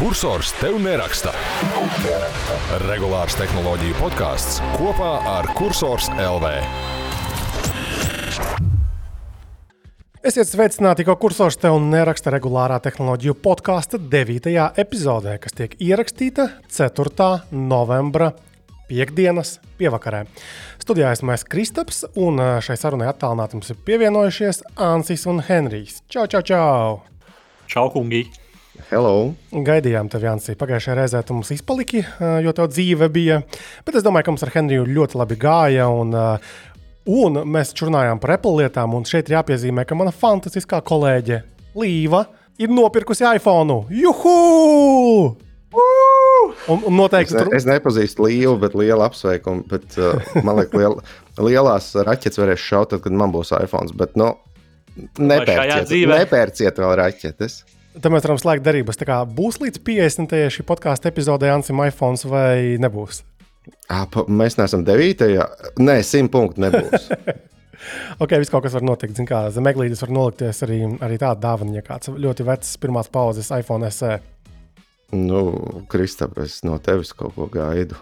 Cursors tev neraksta. Regulārs tehnoloģiju podkāsts kopā ar Cursors LV. Esiet sveicināti, ko kursors tev neraksta regulārā tehnoloģiju podkāsta 9. epizodē, kas tiek ierakstīta 4. novembra piekdienas pievakarē. Studijā esmu es Kristaps, un šai sarunai attālināti mums ir pievienojušies Ansis un Henrijs. Čau, čau, čau! Čau, kungi! Hello! Gaidījām tevi, Jānis. Pagājušajā reizē tu mums izpaliki, jo tev dzīve bija. Bet es domāju, ka mums ar Henriju ļoti labi gāja. Un, un mēs runājām par Apple lietām. Un šeit ir jāpiezīmē, ka mana fantastiskā kolēģe Līva ir nopirkusi iPhone. Juhu! Un, un noteikti, es, ne, es nepazīstu lielu, bet lielu apsveikumu. Bet, uh, man liekas, liel, lielās raķetes varēs šaut, tad, kad man būs iPhone. Bet, nu, nepērciet, nepērciet vēl raķetes. Tad mēs varam slēgt derības. Būs līdz 50. šī podkāstu epizodē Ansim iPhone vai nebūs? À, mēs neesam 9. Nē, 100 punktu nebūs. ok, viss kaut kas var notikt. Zin kā, zem eglītes var nolikties arī, arī tāda dāvana, ja kāds ļoti vecs pirmās paudzes iPhone SE. Nu, Kristap, es no tevis kaut ko gaidu.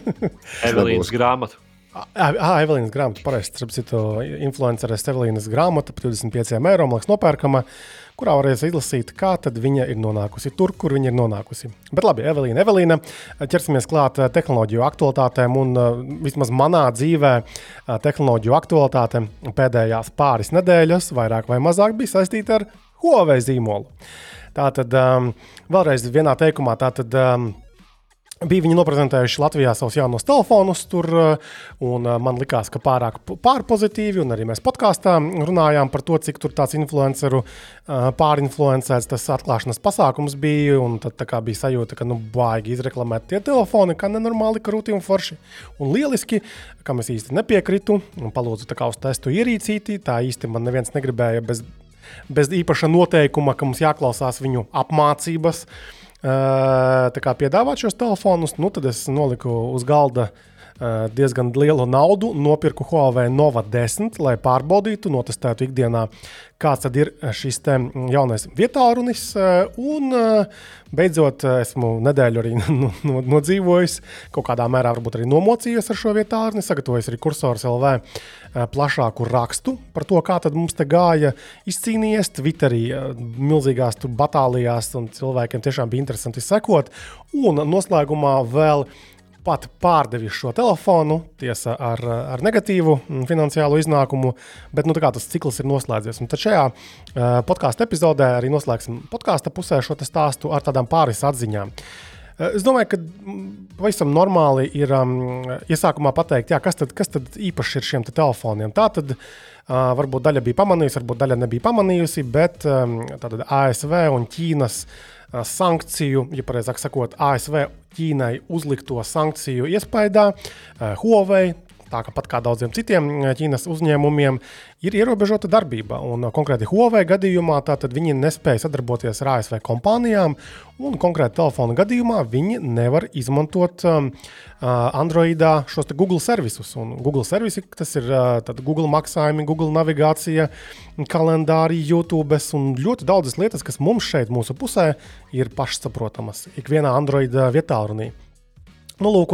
Evelīnas grāmatu. Ah, Evelīnas grāmata, pareizi. Starp citu, influenceres Evelīnas grāmata par 25 eiro, man liekas, nopērkama, kurā varēs izlasīt, kā viņa ir nonākusi tur, kur viņa ir nonākusi. Bet labi, Evelīna, Evelīna, ķersimies klāt eh, tehnoloģiju aktualitātēm, un uh, vismaz manā dzīvē uh, tehnoloģiju aktualitāte pēdējās pāris nedēļas, vairāk vai mazāk, bija saistīta ar Huawei zīmolu. Tātad, um, vēlreiz vienā teikumā, tātad. Um, Bija viņi noprezentējuši Latvijā savus jaunos telefonus, tur, uh, un uh, man likās, ka pārāk pārpozitīvi, un arī mēs podkāstā runājām par to, cik tāds influenceru uh, pārinfluencēts tas atklāšanas pasākums bija, tad bija sajūta, ka nu, baigi izreklamēt tie telefoni, kā nenormāli krūti un forši un lieliski, kam es īsti nepiekritu, un palūdzu uz testu ierīcīti, tā īsti man neviens negribēja bez, bez īpaša noteikuma, ka mums jāklausās viņu apmācības. Uh, piedāvāt šos telefonus, nu, tad es noliku uz galda diezgan lielu naudu, nopirku Huawei Nova 10, lai pārbaudītu, notestētu ikdienā, kāds ir šis jaunais vietārunis. Un beidzot, esmu nedēļu arī nodzīvojis, kaut kādā mērā varbūt arī nomocījies ar šo vietāruni, sagatavojis arī kursors LV plašāku rakstu par to, kā mums te gāja izcīnījies Twitterī, milzīgās batālijās, un cilvēkiem tiešām bija interesanti sekot. Un noslēgumā vēl pat pārdevis šo telefonu, tiesa ar, ar negatīvu finansiālu iznākumu, bet nu, tas cikls ir noslēdzies. Un tad šajā uh, podkāstu epizodē arī noslēgsim podkāstu pusē šo stāstu ar tādām pāris atziņām. Uh, es domāju, ka mm, pavisam normāli ir um, iesākumā pateikt, jā, kas, tad, kas tad īpaši ir šiem te telefoniem. Tā tad uh, varbūt daļa bija pamanījusi, varbūt daļa nebija pamanījusi, bet um, ASV un Ķīnas uh, sankciju, ja pareizāk sakot, ASV Ķīnai uzlikto sankciju iespējā Huawei tāpat kā daudziem citiem Ķīnas uzņēmumiem, ir ierobežota darbība. Un, konkrēti Huawei gadījumā viņi nespēja sadarboties ar ASV kompānijām, un konkrēti telefona gadījumā viņi nevar izmantot um, Androidā šos Google servisus. Un Google servisi tas ir uh, Google maksājumi, Google navigācija, kalendāri, YouTube un ļoti daudzas lietas, kas mums šeit, mūsu pusē, ir pašsaprotamas ikvienā Android vietā runī. Nu, lūk,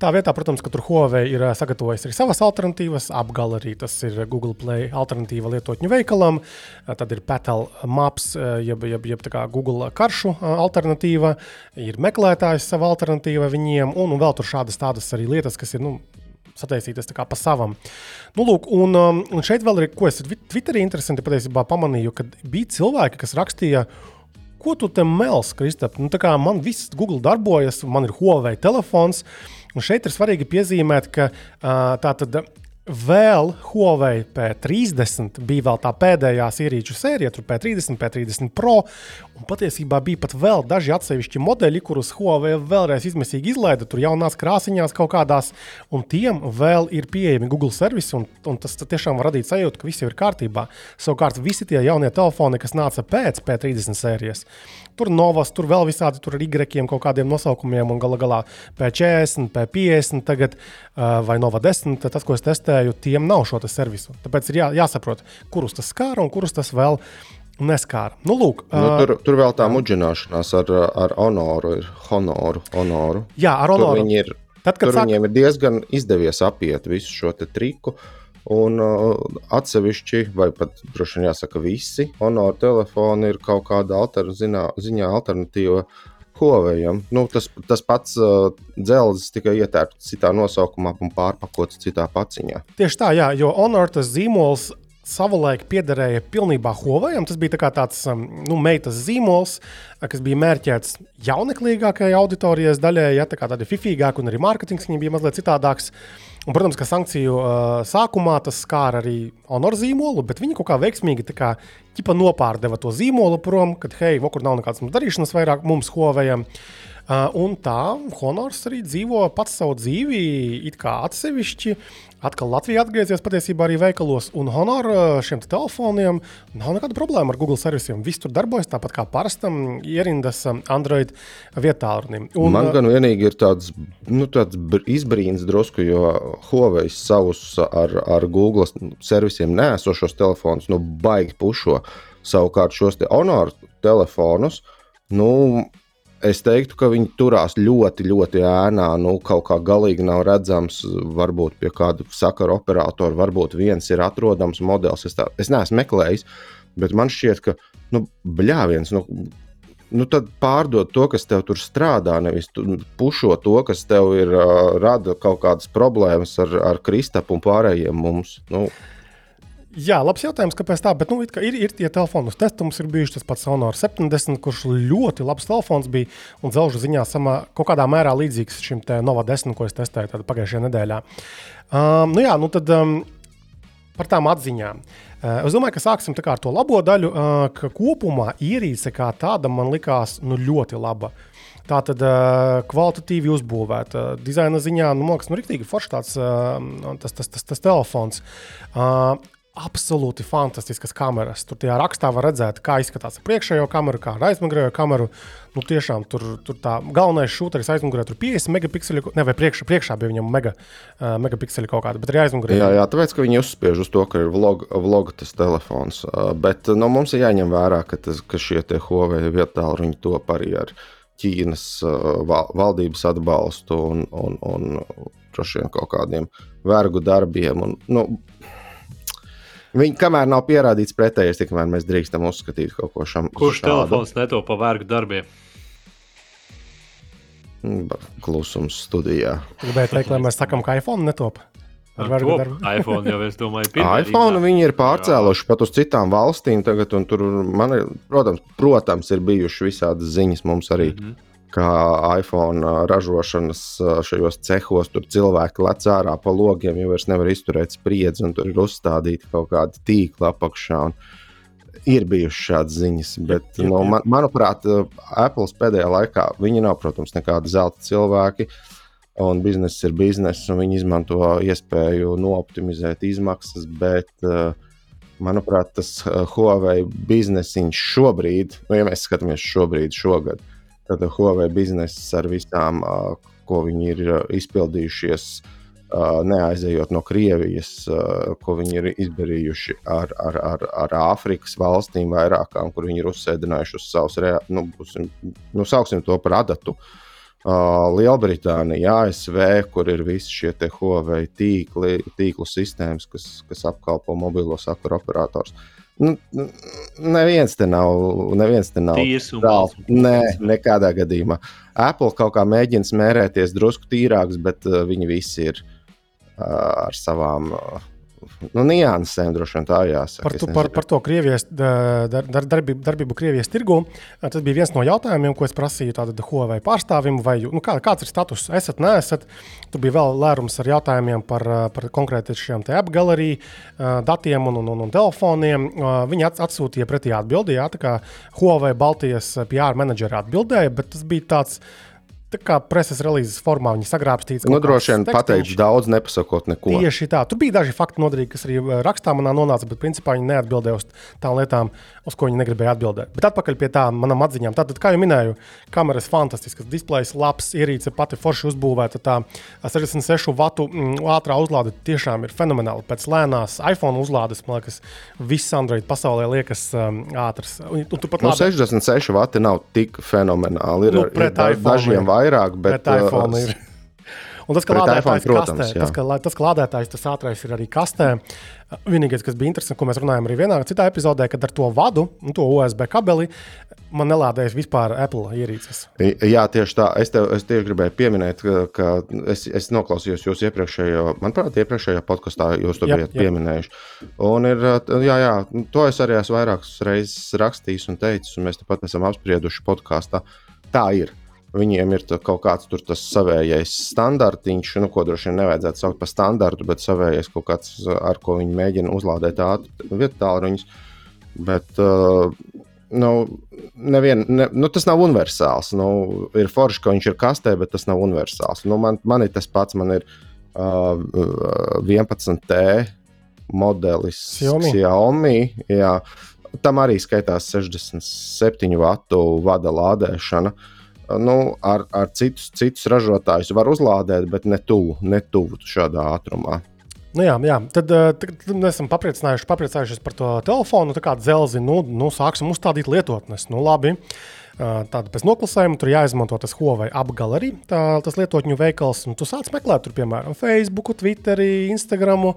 tā vietā, protams, ka tur Huawei ir sagatavojis arī savas alternatīvas. Apgala arī tas ir Google Play alternatīva lietotņu veikalam. Tad ir Patel Maps, jeb, jeb, jeb Google karšu alternatīva. Ir meklētājs sava alternatīva viņiem, un, un vēl tur šādas tādas arī lietas, kas ir. Nu, Sataisīties pa savam. Nu, lūk, un, un šeit vēl ir, ko es Twitterī interesanti patiesībā pamanīju, ka bija cilvēki, kas rakstīja, uh, ko tu te melsi, Kristap? Nu, man viss Google darbojas, man ir Huawei telefons. Un šeit ir svarīgi piezīmēt, ka uh, tā tad Vēl Huawei P30 bija vēl tā pēdējā ierīču sērija, tur P30, P30 Pro. Un patiesībā bija pat vēl daži atsevišķi modeļi, kurus Huawei vēlreiz izmisīgi izlaida, tur jaunās krāsiņās kaut kādās, un tiem vēl ir pieejami Google servisi, un, un tas tiešām var radīt sajūtu, ka viss ir kārtībā. Savukārt visi tie jaunie telefoni, kas nāca pēc P30 sērijas, tur Novas, tur vēl visādi tur ar Y kaut kādiem nosaukumiem, un gala galā P40, P50 tagad, vai Nova 10, tas, ko es testēju, tiem nav šo servisu. Tāpēc ir jā, jāsaprot, kurus tas skar un kurus tas vēl neskāra. Nu, lūk, nu, tur, tur vēl tā muģināšanās ar, ar honoru, ir honoru. honoru. Jā, ar honoru. Tur, ir, Tad, tur sāk... viņiem ir diezgan izdevies apiet visu šo triku. Un uh, atsevišķi, vai pat droši vien jāsaka, visi honoru telefoni ir kaut kāda alter, zinā, ziņā alternatīva Huawei. Nu, tas, tas pats uh, dzelzs tikai ietērpts citā nosaukumā un pārpakots citā paciņā. Tieši tā, jā, jo Honor tas zīmols savulaik piederēja pilnībā Huawei. Tas bija tā tāds um, nu, meitas zīmols, kas bija mērķēts jauneklīgākajai auditorijai daļai, ja tā kā tādi fifīgāki, un arī mārketings viņiem bija mazliet citādāks. Un, protams, ka sankciju uh, sākumā tas skāra arī honor zīmolu, bet viņi kaut kā veiksmīgi kā, nopārdeva to zīmolu prom, kad, hei, vokur nav nekādas darīšanas vairāk mums Huawei. Uh, un tā Honors arī dzīvo pats savu dzīvi, it kā atsevišķi. Atkal Latvija atgriezies patiesībā arī veikalos, un Honor šiem te telefoniem nav nekāda problēma ar Google servisiem. Viss tur darbojas tāpat kā parastam ierindas Android vietā. Un, Man gan vienīgi ir tāds, nu, tāds izbrīns drusku, jo Huawei savus ar, ar Google servisiem nēsošos telefonus nu, baigi pušo. Savukārt šos te Honor telefonus, nu, Es teiktu, ka viņi turās ļoti, ļoti ēnā. Nu, kaut kā galīgi nav redzams, varbūt pie kāda sakara operatora, varbūt viens ir atrodams modelis. Es, tā, es neesmu meklējis, bet man šķiet, ka, nu, bļāviens, nu, nu tad pārdot to, kas tev tur strādā, nevis pušot to, kas tev ir uh, rada kaut kādas problēmas ar, ar Kristapu un pārējiem mums. Nu. Jā, labs jautājums, kāpēc tā, bet nu, ir, ir tie telefoni uz testu. Mums ir bijis tas pats Honor 70, kurš ļoti labs telefons bija un dzelžu ziņā samā, kaut kādā mērā līdzīgs šim Nova 10, ko es testēju pagājušajā nedēļā. Um, nu jā, nu tad um, par tām atziņām. Uh, es domāju, ka sāksim ar to labo daļu, uh, ka kopumā ierīce kā tāda man likās nu, ļoti laba. Tā tad uh, kvalitatīvi uzbūvēta. Dizaina ziņā, nu, man liekas, nu, rīktīgi foršs tāds uh, tas, tas, tas, tas telefons. Uh, absolūti fantastiskas kameras. Tur tajā rakstā var redzēt, kā izskatās priekšējo kameru, kā ar aizmugurējo kameru. Nu, tiešām tur, tur tā galvenais šūteris aizmugurē tur 50 megapikseli, ne vai priekšā, priekšā bija viņam mega, uh, megapikseli kaut kāda, bet arī aizmugurē. Jā, jā, tāpēc, ka viņi uzspiež uz to, ka ir vlog, vlog tas telefons. Uh, bet nu, mums ir jāņem vērā, ka, tas, ka šie Huawei vietā viņi top arī ar Ķīnas uh, val, valdības atbalstu un, un, un droši vien kaut kādiem vergu darbiem. Un, nu, Viņi, kamēr nav pierādīts pretējais, tikmēr mēs drīkstam uzskatīt kaut ko šam. Kurš šādu. telefons neto pa vergu darbiem? Klusums studijā. Gribētu teikt, lai mēs sakām, ka iPhone netop. iPhone jau es domāju, ka iPhone viņi ir pārcēluši pat uz citām valstīm. Tagad, tur, man, ir, protams, protams, ir bijušas visādas ziņas mums arī. Mm -hmm kā iPhone ražošanas šajos cehos, tur cilvēki lec ārā pa logiem, jo vairs nevar izturēt spriedzi, un tur ir uzstādīti kaut kādi tīkli apakšā. Ir bijušas šādas ziņas, bet, jep, nu, man, manuprāt, Apple pēdējā laikā viņi nav, protams, nekādi zelta cilvēki. Un biznesa ir biznesa, un viņi izmanto iespēju nooptimizēt izmaksas, bet, manuprāt, tas Huawei biznesiņš šobrīd, nu, ja mēs skatāmies šobrīd, šogad, Tad Huawei bizness ar visām, ko viņi ir izpildījušies, neaizejot no Krievijas, ko viņi ir izdarījuši ar, ar, ar, ar Āfrikas valstīm, vairākām, kur viņi ir uzsēdinājuši uz savus, rea... nu, būsim, nu, sauksim to par adatu. Lielbritānija, ASV, kur ir visi šie Huawei tīkli, tīklu sistēmas, kas, kas apkalpo mobilo sakaru operators. Uh, Nu, neviens te nav. Neviens te nav tāls. Nē, nekādā gadījumā. Apple kaut kā mēģina smērēties drusku tīrāks, bet uh, viņi visi ir uh, ar savām. Uh, nu, niansēm droši vien tā jāsaka. Par, tu, par, par to Krievijas dar, dar, darbību, darbību Krievijas tirgu. Tas bija viens no jautājumiem, ko es prasīju Huawei pārstāvim. Vai, nu, kā, kāds ir status? Esat, neesat? Tur bija vēl lērums ar jautājumiem par, par konkrēti šiem te apgaleriju datiem un, un, un, un telefoniem. Viņi atsūtīja pretī atbildību. Huawei Baltijas PR menedžeri atbildēja, bet tas bija tāds tā kā preses relīzes formā viņi sagrābstīts. Nu, droši vien pateikts daudz, nepasakot neko. Tieši tā. Tur bija daži fakti noderīgi, kas arī eh, rakstā manā nonāca, bet principā viņi neatbildēja uz tām lietām, uz ko viņi negribēja atbildēt. Bet atpakaļ pie tām manām atziņām. Tātad, kā jau minēju, kameras fantastiskas, displejs labs, ierīce pati forši uzbūvēta. Tā 66 vatu mm, ātrā uzlāde tiešām ir fenomenāla. Pēc lēnās iPhone uzlādes, man liekas, viss Android pasaulē liekas um, ātrs. Un, un nu, labi... 66 vati nav tik fenomenāli. Ir, nu, ir dažiem vairāk, bet pret iPhone uh, ir. Un tas, ka lādētājs, protams, kastē, tas, ka, tas, ka lādētājs tas ātrākais ir arī kastē. Vienīgais, kas bija interesants, ko mēs runājam arī vienā citā epizodē, kad ar to vadu, to USB kabeli, man nelādējas vispār Apple ierīces. Jā, tieši tā. Es, tev, es tieši gribēju pieminēt, ka, ka es, es noklausījos jūsu iepriekšējo, manuprāt, iepriekšējā podkāstā jūs to bijat pieminējuši. Un ir, jā, jā, to es arī esmu vairākas reizes rakstījis un teicis, un mēs tepat esam apsprieduši podkāstā. Tā ir. Viņiem ir kaut kāds tur tas savējais standartiņš, nu, ko droši vien nevajadzētu saukt par standartu, bet savējais kaut kāds, ar ko viņi mēģina uzlādēt vietu tālruņus. Bet uh, nu, nevien, ne, nu, tas nav universāls. Nu, ir forši, ka viņš ir kastē, bet tas nav universāls. Nu, man, man ir tas pats, man ir uh, 11T modelis Xiaomi. Xiaomi jā. Tam arī skaitās 67 vatu vada lādēšana. Uh, nu, ar, ar citus, citus ražotājus var uzlādēt, bet ne tuvu, ne tuvu šādā ātrumā. Nu jā, jā. Tad, eh, tad, mēs esam papriecinājušies, papriecinājušies par to telefonu. Tā kā dzelzi, nu, nu sāksim uzstādīt lietotnes. Nu, labi. Eh, tāda pēc noklusējuma tur jāizmanto tas Huawei apgaleri, tā, tas lietotņu veikals. Tu sāc meklēt, tur, piemēram, Facebook, Twitter, Instagram.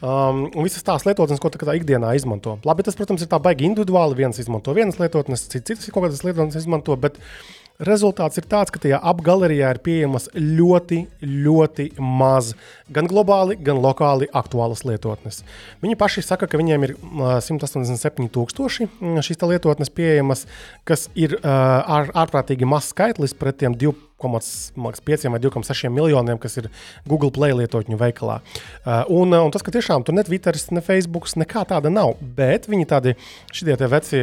Um, un visas tās lietotnes, ko tu ikdienā izmanto. Labi, tas, protams, ir tā baigi individuāli. Viens izmanto vienas lietotnes, cits citas kaut kādas lietotnes izmanto. Bet, uh, Rezultāts ir tāds, ka tajā apgalerijā ir pieejamas ļoti, ļoti maz gan globāli, gan lokāli aktuālas lietotnes. Viņi paši saka, ka viņiem ir 187,000 šīs lietotnes pieejamas, kas ir ār, ārprātīgi mazs skaitlis pret tiem 2. 2,5 vai 2,6 miljoniem, kas ir Google Play lietotņu veikalā. Uh, un, uh, un tas, ka tiešām tur ne Twitter, ne Facebook, nekā tāda nav. Bet viņi tādi šie vecie,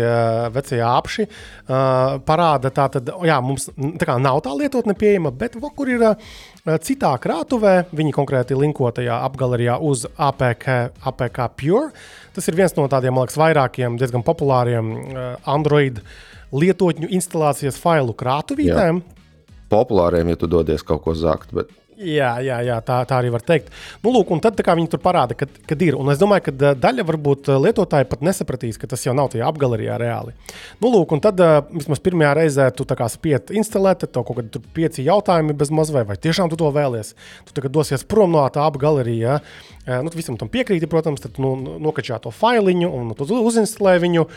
vecie apši uh, parāda, ka mums tā kā nav tā lietotne pieejama, bet va, kur ir citā krātuvē, viņi konkrēti linkotajā apgalerijā uz APK, APK Pure. Tas ir viens no tādiem, man liekas, vairākiem diezgan populāriem Android lietotņu instalācijas failu krātuvītēm, populāriem, ja tu dodies kaut ko zakt. Bet... Jā, jā, jā tā, tā arī var teikt. Nu, lūk, un tad viņi tur parāda, kad, kad ir. Un es domāju, ka daļa varbūt lietotāji pat nesapratīs, ka tas jau nav tajā apgalerijā reāli. Nu, lūk, un tad vismaz pirmajā reizē tu spied instalēt, to kaut kādi pieci jautājumi bez maz vai, tiešām tu to vēlies. Tu tagad dosies prom no tā apgalerijā. Nu, visam tam piekrīti, protams, tad nu, nokačā to failiņu un tu uzinstalē viņu.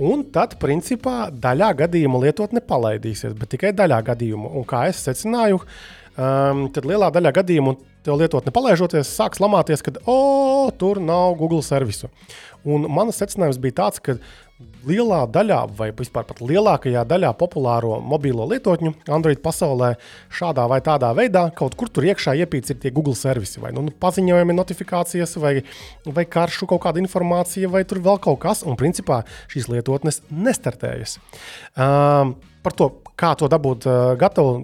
Un tad, principā, daļā gadījumu lietotne palaidīsies, bet tikai daļā gadījumu. Un kā es secināju, um, tad lielā daļā gadījumu tev lietotne palaižoties, sāks lamāties, ka, oh, tur nav Google servisu. Un mans secinājums bija tāds, ka lielā daļā, vai vispār pat lielākajā daļā populāro mobilo lietotņu Android pasaulē šādā vai tādā veidā kaut kur tur iekšā iepīts ir tie Google servisi, vai nu, nu, paziņojumi, notifikācijas, vai, vai karšu kaut kāda informācija, vai tur vēl kaut kas, un principā šīs lietotnes nestartējas. Um, par to kā to dabūt uh, gatavu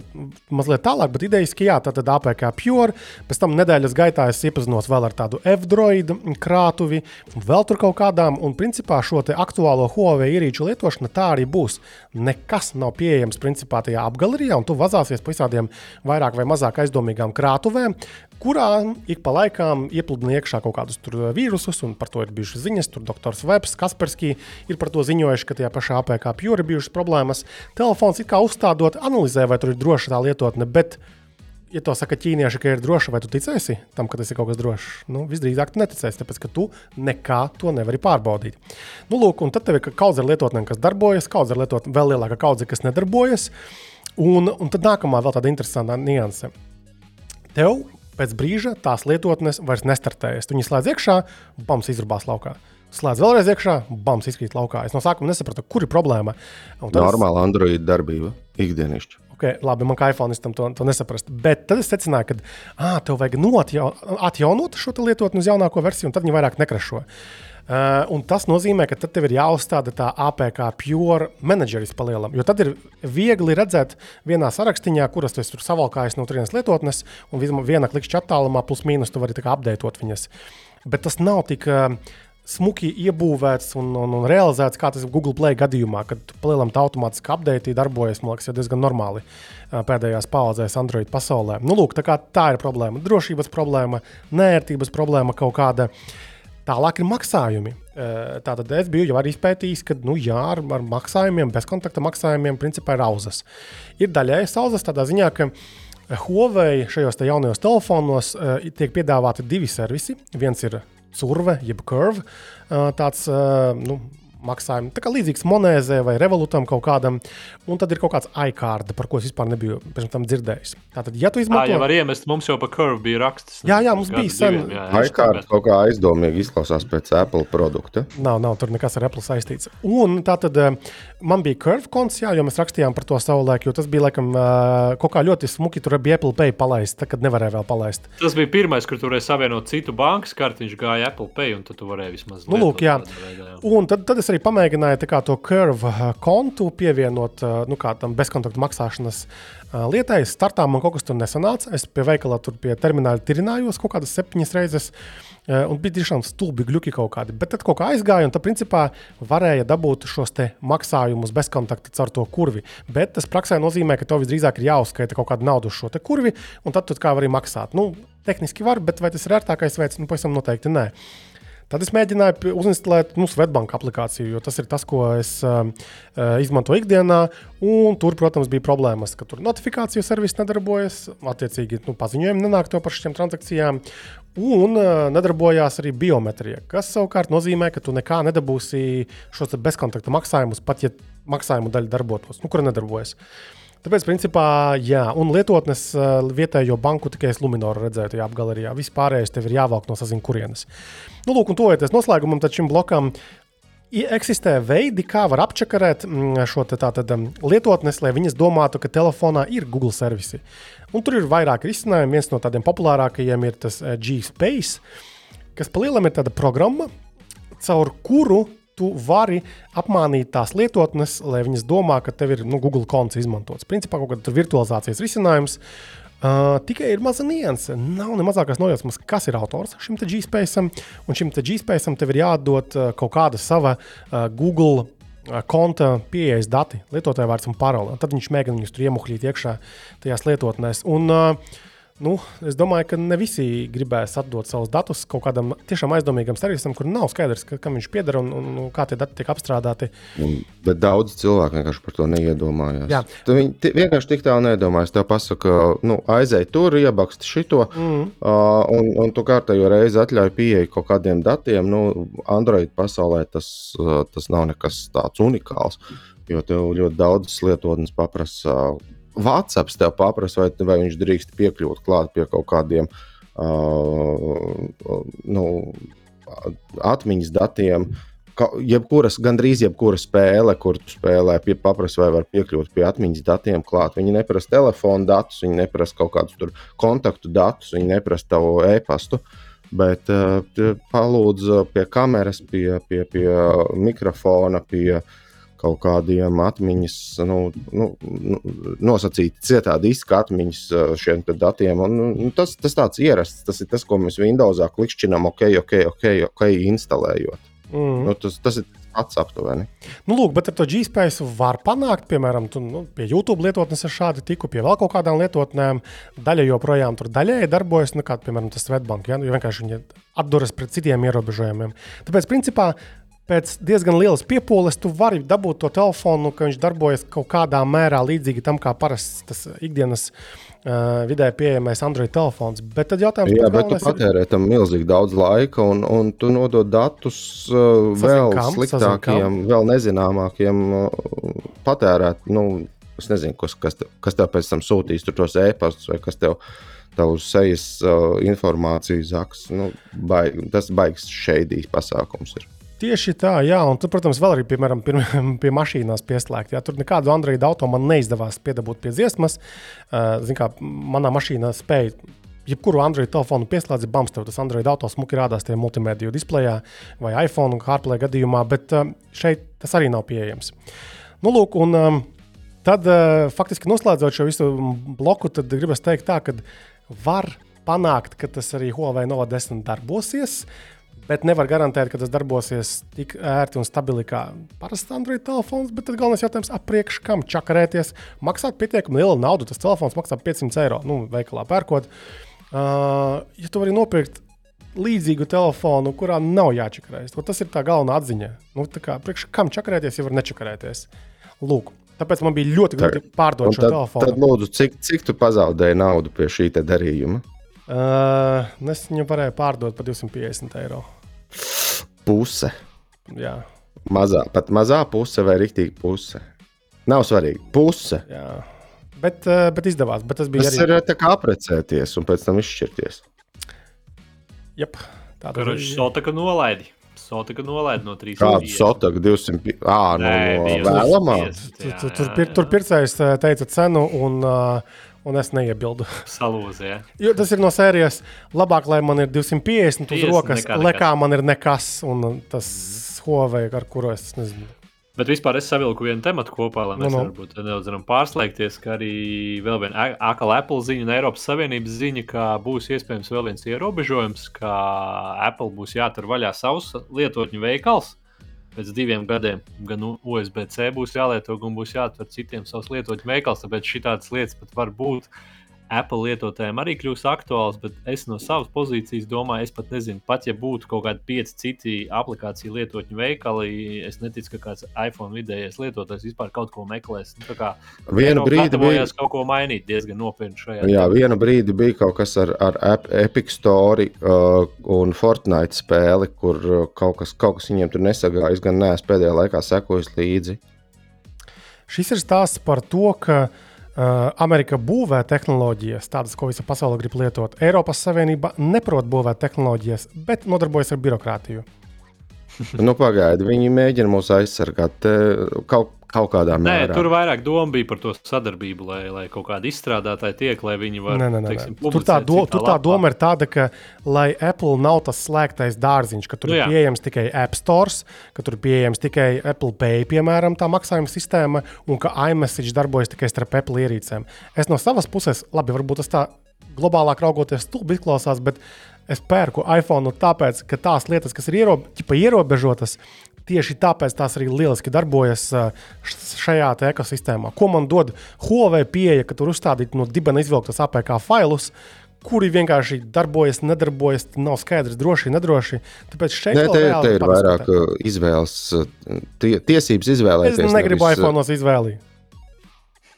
mazliet tālāk, bet idejaski, jā, tā tad APK Pure. Pēc tam nedēļas gaitā es iepazinos vēl ar tādu F-droidu krātuvi, vēl tur kaut kādām, un principā šo aktuālo Huawei ierīču lietošana tā arī būs. Nekas nav pieejams principā tajā apgalerijā, un tu vazāsies pa visādiem vairāk vai mazāk aizdomīgām krātuvēm, kurā ik pa laikam iepludina iekšā kaut kādus vīrusus, un par to ir bijušas ziņas. Tur doktors Webs, Kasperskis ir par to ziņojuši, ka tajā pašā APK ir bijušas problēmas. Telefons it kā uzstādot, analizē, vai tur ir droša tā lietotne. Bet, ja to saka ķīnieši, ka ir droša, vai tu ticēsi tam, ka tas ir kaut kas drošs? Nu, visdrīzāk, tu neticēsi, tāpēc ka tu nekā to nevari pārbaudīt. Nu, lūk, un tad tev ir kaudze ar lietotnēm, kas darbojas, kaudze ar lietotnēm, vēl lielāka kaudze, kas nedarbojas. Un, un tad nākamā vēl tāda interesanta nianse. Tev pēc brīža tās lietotnes vairs nestartējas. Tu viņus slēdz iekšā, bams izrūbās laukā. Slēdz vēlreiz iekšā, bams izkrīt laukā. Es no sākuma nesapratu, kur ir problēma. Normāla es... Android darbība, ikdienišķa. Okay, labi, man kā iPhone tam to, to nesaprast. Bet tad es secināju, ka ah, tev vajag atjaunot šo lietotni uz jaunāko versiju, un tad viņi vairāk nekrašo. Uh, un tas nozīmē, ka tad tev ir jāuzstāda tā APK pure menedžeris palielam. Jo tad ir viegli redzēt vienā sarakstā, kuras tu tur savalkājies no turienes lietotnes, un viena klikšķa attālumā, plus mīnus, tu vari apdeitot viņas. Bet tas nav tik. Uh, smuki iebūvēts un, un, un realizēts, kā tas ir Google Play gadījumā, kad palielam tā automātiski apgādēji darbojas, man liekas, diezgan normāli pēdējās paudzēs Android pasaulē. Nu, lūk, tā, tā ir problēma. Drošības problēma, nērtības problēma kaut kāda. Tālāk ir maksājumi. Tātad es biju jau arī izpētījis, ka nu, jā, ar, ar maksājumiem, bezkontakta maksājumiem, principā ir auzas. Ir daļēji auzas tādā ziņā, ka Huawei šajos te jaunajos telefonos tiek piedāvāti divi servisi. Viens ir curve, jeb curve. Tāds nu, maksājumi. Tā kā līdzīgs monēzē vai revolūtam kaut kādam, un tad ir kaut kāds iCard, par ko es vispār nebiju dzirdējis. Tātad, ja tu izmanto... Jā, jau var iemest, mums jau pa curve bija raksts. Jā, jā, mums bija sen. iCard kaut kā aizdomīgi izklausās pēc Apple produkta. Nav, nav tur nekas ar Apple saistīts. Un tātad man bija curve konts, jā, jo mēs rakstījām par to savulaik, jo tas bija laikam kaut kā ļoti smuki, tur bija Apple Pay palaist, tad, kad nevarēja vēl palaist. Tas bija pirmais, kur turēja savienot citu bankas kartiņu, gāja Apple Pay, un tu varēji vismaz. Nu, lūk, jā. Veidā, jā. Un tad, tad es arī pamēģināju to curve uh, kontu pievienot uh, nu, kādam bezkontaktu maksāšanas uh, lietai. Startā man kaut kas tur nesanāca. Es pie veikala tur pie termināla tirinājos kaut kādas septiņas reizes. Un bija tiešām stulbi gluži kaut kādi. Bet tad kaut kā aizgāja, un tā principā varēja dabūt šos maksājumus bezkontakta caur to kurvi. Bet tas praksē nozīmē, ka tev visdrīzāk ir jāuzskaita kaut kāda nauda uz šo kurvi, un tad tu kā vari maksāt. Nu, tehniski var, bet vai tas ir ērtākais veids? Nu, pavisam noteikti nē. Tad es mēģināju uzinstalēt nu, Svetbanka aplikāciju, jo tas ir tas, ko es uh, izmantoju ikdienā. Tur, protams, bija problēmas, ka tur notifikāciju servis nedarbojas, attiecīgi nu, paziņojumi nenāk par šīm transakcijām. Un uh, nedarbojās arī biometrija, kas savukārt nozīmē, ka tu nekā nedabūsi šos bezkontakta maksājumus, pat ja maksājumu daļa darbotos, nu, kur nedarbojas. Uh, Tāpēc, principā, jā, un lietotnes uh, vietējo banku tikai es Luminoru redzēju tajā apgalerijā. Vispārējais tev ir jāvelk no sazina kurienes. Nu, lūk, un tojoties noslēgumam, tad šim blokam eksistē veidi, kā var apčakarēt mm, šo tātad, um, lietotnes, lai viņas domātu, ka telefonā ir Google servisi. Un tur ir vairāki risinājumi. Viens no tādiem populārākajiem ir tas uh, G-Space, kas palielam ir tāda programma, caur kuru tu vari apmānīt tās lietotnes, lai viņas domā, ka tev ir nu, Google konts izmantots. Principā kaut kāda virtualizācijas risinājums. Uh, tikai ir maza nianse. Nav ne mazākās nojausmas, kas ir autors šim G-Space. Un šim G-Space tev ir jādod uh, kaut kāda sava uh, Google konta pieejas dati, lietotāja vārds un parole. Tad viņš mēģina viņus tur iemuļīt iekšā tajās lietotnēs. Un, uh, Nu, es domāju, ka ne visi gribēs atdot savus datus kaut kādam tiešām aizdomīgam servisam, kur nav skaidrs, ka, kam viņš pieder un, un, un kā tie dati tiek apstrādāti. Un, bet daudz cilvēku vienkārši par to neiedomājās. Jā. Tu viņi vienkārši tik tālu nedomājas. Tev pasaka, nu, aizej tur, iebaksti šito, mm. uh, un, un tu kārtējo reizi atļauj pieeja kaut kādiem datiem. Nu, Android pasaulē tas, uh, tas nav nekas tāds unikāls, jo tev ļoti daudzas lietotnes paprasa. Uh, WhatsApp tev paprasa, vai, vai viņš drīkst piekļūt klāt pie kaut kādiem uh, nu, atmiņas datiem. Ka, jebkuras, gandrīz jebkura spēle, kur tu spēlē, pie, paprasa, vai var piekļūt pie atmiņas datiem klāt. Viņi neprasa telefona datus, viņi neprasa kaut kādus kontaktu datus, viņi neprasa tavu e-pastu. Bet uh, palūdz pie kameras, pie, pie, pie mikrofona, pie uh, kaut kādiem atmiņas, nu, nu, nu nosacīti cietā diska atmiņas šiem datiem. Un, nu, tas, tas tāds ierasts, tas ir tas, ko mēs Windowsā klikšķinām, ok, ok, ok, okay instalējot. Mm. Nu, tas, tas ir pats aptuveni. Nu, lūk, bet ar to G-Space var panākt, piemēram, tu, nu, pie YouTube lietotnes ar šādu tiku, pie vēl kaut kādām lietotnēm. Daļa joprojām tur daļēji darbojas, nu, kā piemēram tas Svetbank, ja, jo vienkārši viņi atduras pret citiem ierobežojumiem. Tāpēc, principā, pēc diezgan lielas piepūles tu vari dabūt to telefonu, ka viņš darbojas kaut kādā mērā līdzīgi tam, kā parasts tas ikdienas uh, vidē pieejamais Android telefons. Bet tad jautājums, Jā, bet tu patērē tam milzīgi daudz laika, un, un tu nodod datus uh, vēl kam, sliktākiem, vēl nezināmākiem uh, patērēt. Nu, es nezinu, kas, kas, tev, kas tev pēc tam sūtīs tos e-pastus vai kas tev. Tavu sejas uh, informāciju zaks. Nu, baig, tas baigs šeidīs pasākums. Ir. Tieši tā, jā, un tur, protams, vēl arī piemēram, pie, pie mašīnās pieslēgt. Jā, tur nekādu Android auto man neizdevās piedabūt pie dziesmas. Uh, Ziniet, kā manā mašīnā spēja jebkuru Android telefonu pieslēdz, bams, tas Android auto smuki rādās tajā multimediju displejā vai iPhone CarPlay gadījumā, bet šeit tas arī nav pieejams. Nu, lūk, un tad faktiski noslēdzot šo visu bloku, tad gribas teikt tā, ka var panākt, ka tas arī Huawei Nova 10 darbosies. Bet nevar garantēt, ka tas darbosies tik ērti un stabili kā parasts Android telefons. Bet tad galvenais jautājums, apriekš kam čakarēties, maksāt pietiekami lielu naudu. Tas telefons maksā 500 eiro, nu, veikalā pērkot. Uh, ja tu vari nopirkt līdzīgu telefonu, kurā nav jāčakarējas, tad tas ir tā galvenā atziņa. Nu, tā kā, priekš kam čakarēties, ja var nečakarēties. Lūk, tāpēc man bija ļoti grūti pārdot šo tad, telefonu. Tad, lūdzu, cik, cik tu pazaudēji naudu pie šī darījuma? Uh, es viņu varēju pārdot par 250 eiro. Puse. Jā. Mazā, pat mazā puse vai rīktīva puse. Nav svarīgi. Puse. Jā. Bet, bet izdevās. Bet tas bija Tas arī. ir tā kā apprecēties un pēc tam izšķirties. Jep, tā tas bija. Sotaka nolaidi. Sotaka nolaidi no 3. Kādu sotaku 200? Ah, no, no vēlamā. Tur, tur, tur, pir, tur pircējs teica cenu, un, uh, un es neiebildu. Salūzē. Ja? Jo tas ir no sērijas, labāk, lai man ir 250 uz 50 rokas, nekā man ir nekas. Un tas Huawei, ar kuru es nezinu. Bet vispār es savilku vienu tematu kopā, lai mēs Nu, nu. varbūt nedaudz varam pārslēgties, ka arī vēl viena akla Apple ziņa un Eiropas Savienības ziņa, ka būs iespējams vēl viens ierobežojums, ka Apple būs jātur vaļā savs lietotņu veikals. Pēc diviem gadiem gan USB-C būs jālieto, gan būs jāatver citiem savs lietotņu veikals. Tāpēc šī tādas lietas pat var būt. Apple lietotājiem arī kļūs aktuāls, bet es no savas pozīcijas domāju, es pat nezinu, pat ja būtu kaut kādi pieci citi aplikāciju lietotņu veikali, es neticu, ka kāds iPhone vidējais lietotājs vispār kaut ko meklēs. Nu, tā kā Vienu brīdi bija. kaut ko mainīt diezgan nopietni šajā Jā, vienu brīdi bija kaut kas ar, ar Ep- Epic Store uh, un Fortnite spēli, kur uh, kaut kas, kaut kas viņiem tur nesagājis. Gan neesmu pēdējā laikā sekojis līdzi. Šis ir stāsts par to, ka uh, Amerika būvē tehnoloģijas, tādas, ko visa pasaule grib lietot. Eiropas Savienība neprot būvēt tehnoloģijas, bet nodarbojas ar birokrātiju. nu, pagaidi, viņi mēģina mūs aizsargāt eh, kaut, kaut kādā Nē, mērā. tur vairāk doma bija par to sadarbību, lai, lai kaut kādi izstrādātāji tiek, lai viņi var Nē, nē, nē, teiksim, nē. Tur tā, do, tur tā doma ir tāda, ka, lai Apple nav tas slēgtais dārziņš, ka tur Nu nu, jā. ir pieejams tikai App Store, ka tur ir pieejams tikai Apple Pay, piemēram, tā maksājuma sistēma, un ka iMessage darbojas tikai starp Apple ierīcēm. Es no savas puses, labi, varbūt tas tā globālāk raugoties, stulbi izklausās, bet es pērku iPhone tāpēc, ka tās lietas, kas ir ķipa ierobežotas, tieši tāpēc tās arī lieliski darbojas š- šajā ekosistēmā. Ko man dod Huawei pieeja, ka tur uzstādīt no dibena izvilktas APK failus, kuri vienkārši darbojas, nedarbojas, nav skaidrs, droši, nedroši. Tāpēc šeit Nē, te, te ir vairāk uh, izvēles, uh, tie, tiesības Es izvēlēties. negribu nevis, uh, iPhone izvēli.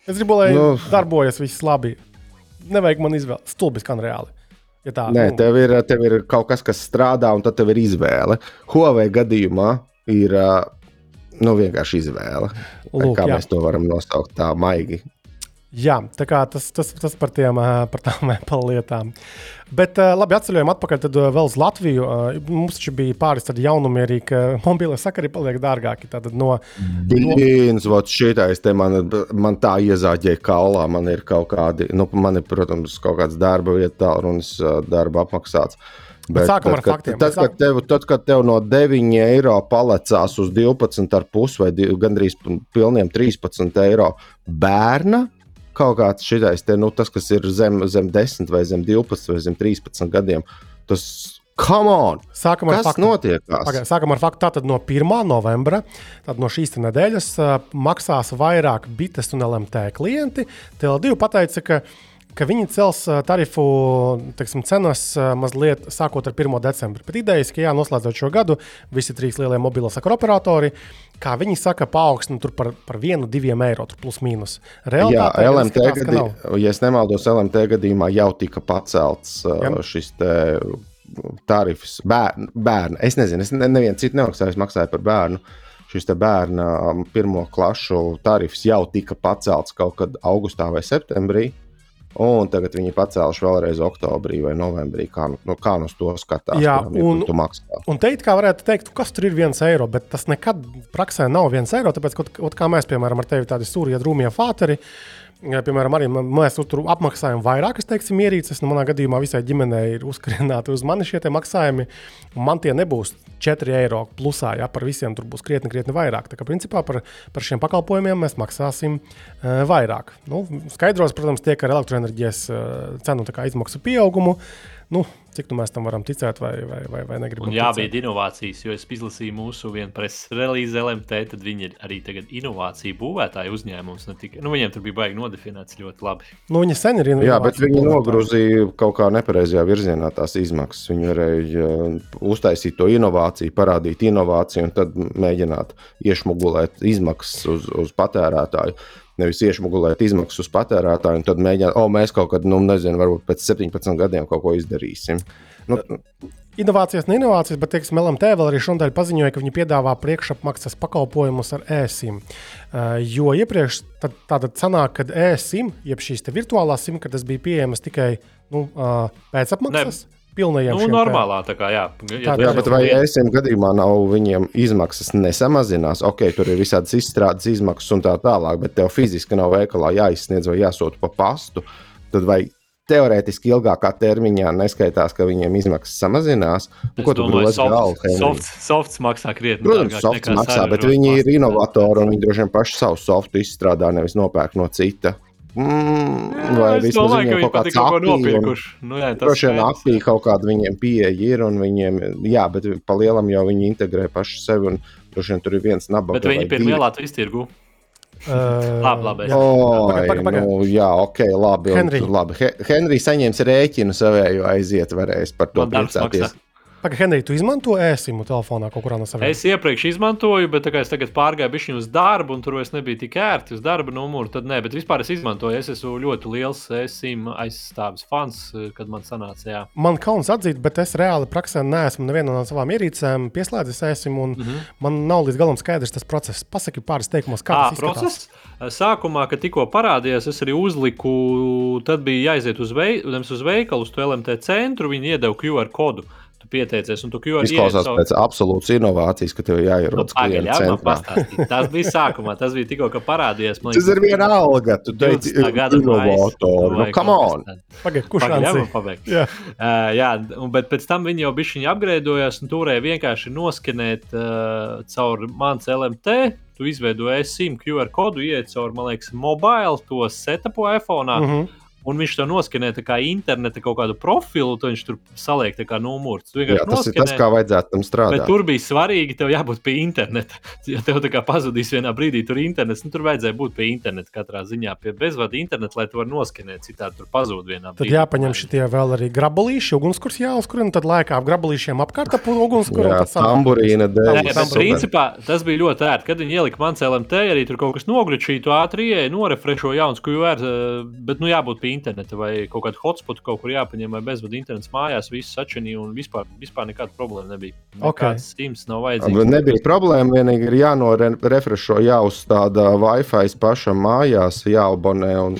Es gribu, lai Nu. darbojas viss labi. Nevajag man izvēle. Stulbi skan reāli. Ja tā, Nē, nu, tev ir, tev ir kaut kas, kas strādā, un tad tev ir izvēle. Huawei gadījumā ir uh, nu, vienkārši izvēle. Lūk, kā jā. mēs to varam nosaukt tā maigi. Jā, tā kā tas, tas, tas par, tiem, par tām Apple lietām. Bet labi, atceļojam atpakaļ tad vēl uz Latviju. Mums taču bija pāris tādi jaunumi arī, ka mobīlē sakari paliek dārgāki. Tātad no, Blīns, vot šitais te man, man tā iezāģēja kaulā. Man ir kaut kādi, nu, man ir, protams, kaut kāds darba vietā, runas ā, darba apmaksāts. Bet sākam tad, ar kad- faktiem. Tad, Sāk- kad tev, tad, kad tev no 9 eiro palecās uz 12,5 vai gandrīz pilniem 13 eiro bērna, kaut kāds šitais, te, nu, tas, kas ir zem, zem 10 vai zem 12 vai zem 13 gadiem, tas, come on! sākam ar Kas notiekās? Pagaid, sākam ar faktu, tātad no 1. novembra, tad no šīs nedēļas maksās vairāk bites un LMT klienti. TL2 pateica, ka, ka viņi cels tarifu teiksim, cenas mazliet sākot ar 1. decembri. Bet idejas, ka jā, noslēdzot šo gadu, visi trīs lielie mobilo sakaru operatori, kā viņi saka, paaugstina tur par, par 1, 2 eiro, plus mīnus. Jā, Realitātē LMT, izskatās, ka gadī, nav. ja es nemaldos, LMT gadījumā jau tika pacelts Jā. šis te tarifs. Bērni, bērni. Es nezinu, es ne, nevienu citu nemaksāju, es maksāju par bērnu. Šis bērna pirmo klašu tarifs jau tika pacelts kaut kad augustā vai septembrī. Un tagad viņi pacēluši vēlreiz oktobrī vai novembrī. Kā nu, nu, kā nu to skatās? Jā, un- tu maksā. Un teikt, kā varētu teikt, kas tur ir viens eiro, bet tas nekad praksē nav viens eiro. Tāpēc, kaut, kaut kā mēs, piemēram, ar tevi tādi sūrija drūmie fāteri, piemēram, arī mēs tur apmaksājam vairākas, teiksim, ierīces. Nu, manā gadījumā visai ģimenei ir uzkrāināti uz mani šie maksājumi. Man tie nebūs 4 eiro plusā, ja par visiem tur būs krietni, krietni vairāk. Tā kā principā par, par šiem pakalpojumiem mēs maksāsim uh, vairāk. Nu, skaidros, protams, tiek ar elektroenerģijas uh, cenu izmaksu pieaugumu. Nu, Cik nu mēs tam varam ticēt, vai, vai, vai, vai negribam? Un jābeidz inovācijas, jo es izlasīju mūsu vienu preses relīzi LMT, tad viņi ir arī tagad inovāciju būvētāji uzņēmums. Tika, nu, viņiem tur bija baigi nodefinēts ļoti labi. Nu, viņi sen ir inovācija. Jā, bet viņi nogrūzīja kaut kā nepareizajā virzienā tās izmaksas. Viņi varēja uztaisīt to inovāciju, parādīt inovāciju un tad mēģināt iešmugulēt izmaksas uz, uz patērētāju nevis iešmugulēt izmaksas uz patērētāju, un tad mēģināt, o, mēs kaut kad, nu, nezinu, varbūt pēc 17 gadiem kaut ko izdarīsim. Nu, Inovācijas, ne inovācijas, bet, teiksim, LMT vēl arī šodien paziņoja, ka viņi piedāvā priekšapmaksas pakalpojumus ar e-sim. Uh, jo iepriekš tad, tātad sanāk, ka e-sim, jeb šīs virtuālās simkartes bija pieejamas tikai nu, uh, pēc apmaksas. Ne pilnajiem. Nu, normālā tā kā, jā. Ja tā, jā, bet vai ESM gadījumā nav viņiem izmaksas nesamazinās? Ok, tur ir visādas izstrādes izmaksas un tā tālāk, bet tev fiziski nav veikalā jāizsniedz vai jāsūta pa pastu. Tad vai teorētiski ilgākā termiņā neskaitās, ka viņiem izmaksas samazinās. Nu, ko tu domā? Soft, soft, softs maksā krietni. Protams, softs maksā, bet viņi ir inovatori un viņi droši vien paši savu softu izstrādā, nevis nopērk no cita. Mm, vai es domāju, ka viņi kaut kādā veidā nopirkuši. Nu, jā, Droši vien aktīvi kaut kāda viņiem pieeja ir, un viņiem, jā, bet pa lielam jau viņi integrē paši sevi, un droši vien tur ir viens nabaga. Bet viņi pirmie Latvijas tirgu. Uh, labi, labi. Oh, paga, paga, paga. Nu, jā, ok, labi. Henrijs saņems rēķinu savēju aiziet, varēs par to priecāties. Pagaidām, Henrij, tu izmanto e-simu telefonā kaut kurā no saviem? Es iepriekš izmantoju, bet es tagad pārgāju bišķiņu uz darbu, un tur es nebiju tik ērti uz darba numuru. Tad nē, bet vispār es izmantoju. Es esmu ļoti liels e-simu aizstāvis fans, kad man sanāca. Jā. Man kauns atzīt, bet es reāli praksē neesmu nevienu no savām ierīcēm pieslēdzis e-simu, un mm -hmm. man nav līdz galam skaidrs tas process. Pasaki pāris teikumos, kā tas process. Sākumā, kad tikko parādījās, es arī uzliku, tad bija jāiziet uz, vei, uz veikalu, uz to LMT centru, viņi iedeva QR kodu pieteicies, un tu Izklausās savu... pēc absolūtas inovācijas, ka tev jāierodas no, klienta centrā. Tas bija sākumā, tas bija tikko, ka parādījās. Tas ir viena alga, tu teici, inovātori. Nu, come on! Pagaid, kurš Pagaid, pabeigt? Jā, uh, jā un, bet pēc tam viņi jau bišķiņi apgrēdojās, un turēja vienkārši noskenēt uh, caur mans LMT. Tu izveidoji SIM QR kodu, ieiet caur, man liekas, mobile, to setupu iPhone. Mm -hmm un viņš to noskanē kā interneta kaut kādu profilu, tad viņš tur saliek kā numuru. Jā, tas noskanē, ir tas, kā vajadzētu tam strādāt. Bet tur bija svarīgi, tev jābūt pie interneta. Ja tev tā kā pazudīs vienā brīdī, tur internets, nu, tur vajadzēja būt pie interneta katrā ziņā, pie bezvadu interneta, lai tu varētu noskanēt, citādi tur pazūd vienā brīdī. Tad jāpaņem šitie vēl arī grabulīši, ugunskurs jāuzkur, un tad laikā ap grabulīšiem apkārt ap ugunskuru. Jā, tamburīna dēļ. Jā, bet principā tas bija ļoti ērti. Kad viņi ielika man CLMT, arī tur kaut kas nogričīja, ātri ieeja, norefrešo jauns QR, eh, bet nu jābūt pie interneta vai kaut kādu hotspotu kaut kur jāpaņem, vai bezvadu internets mājās, viss sačinīja un vispār, vispār nekāda problēma nebija. Nekāds okay. Steams nav vajadzīgs. Nebija problēma, vienīgi ir jānorefrešo, jāuzstāda Wi-Fi pašam mājās, jāabonē. Un...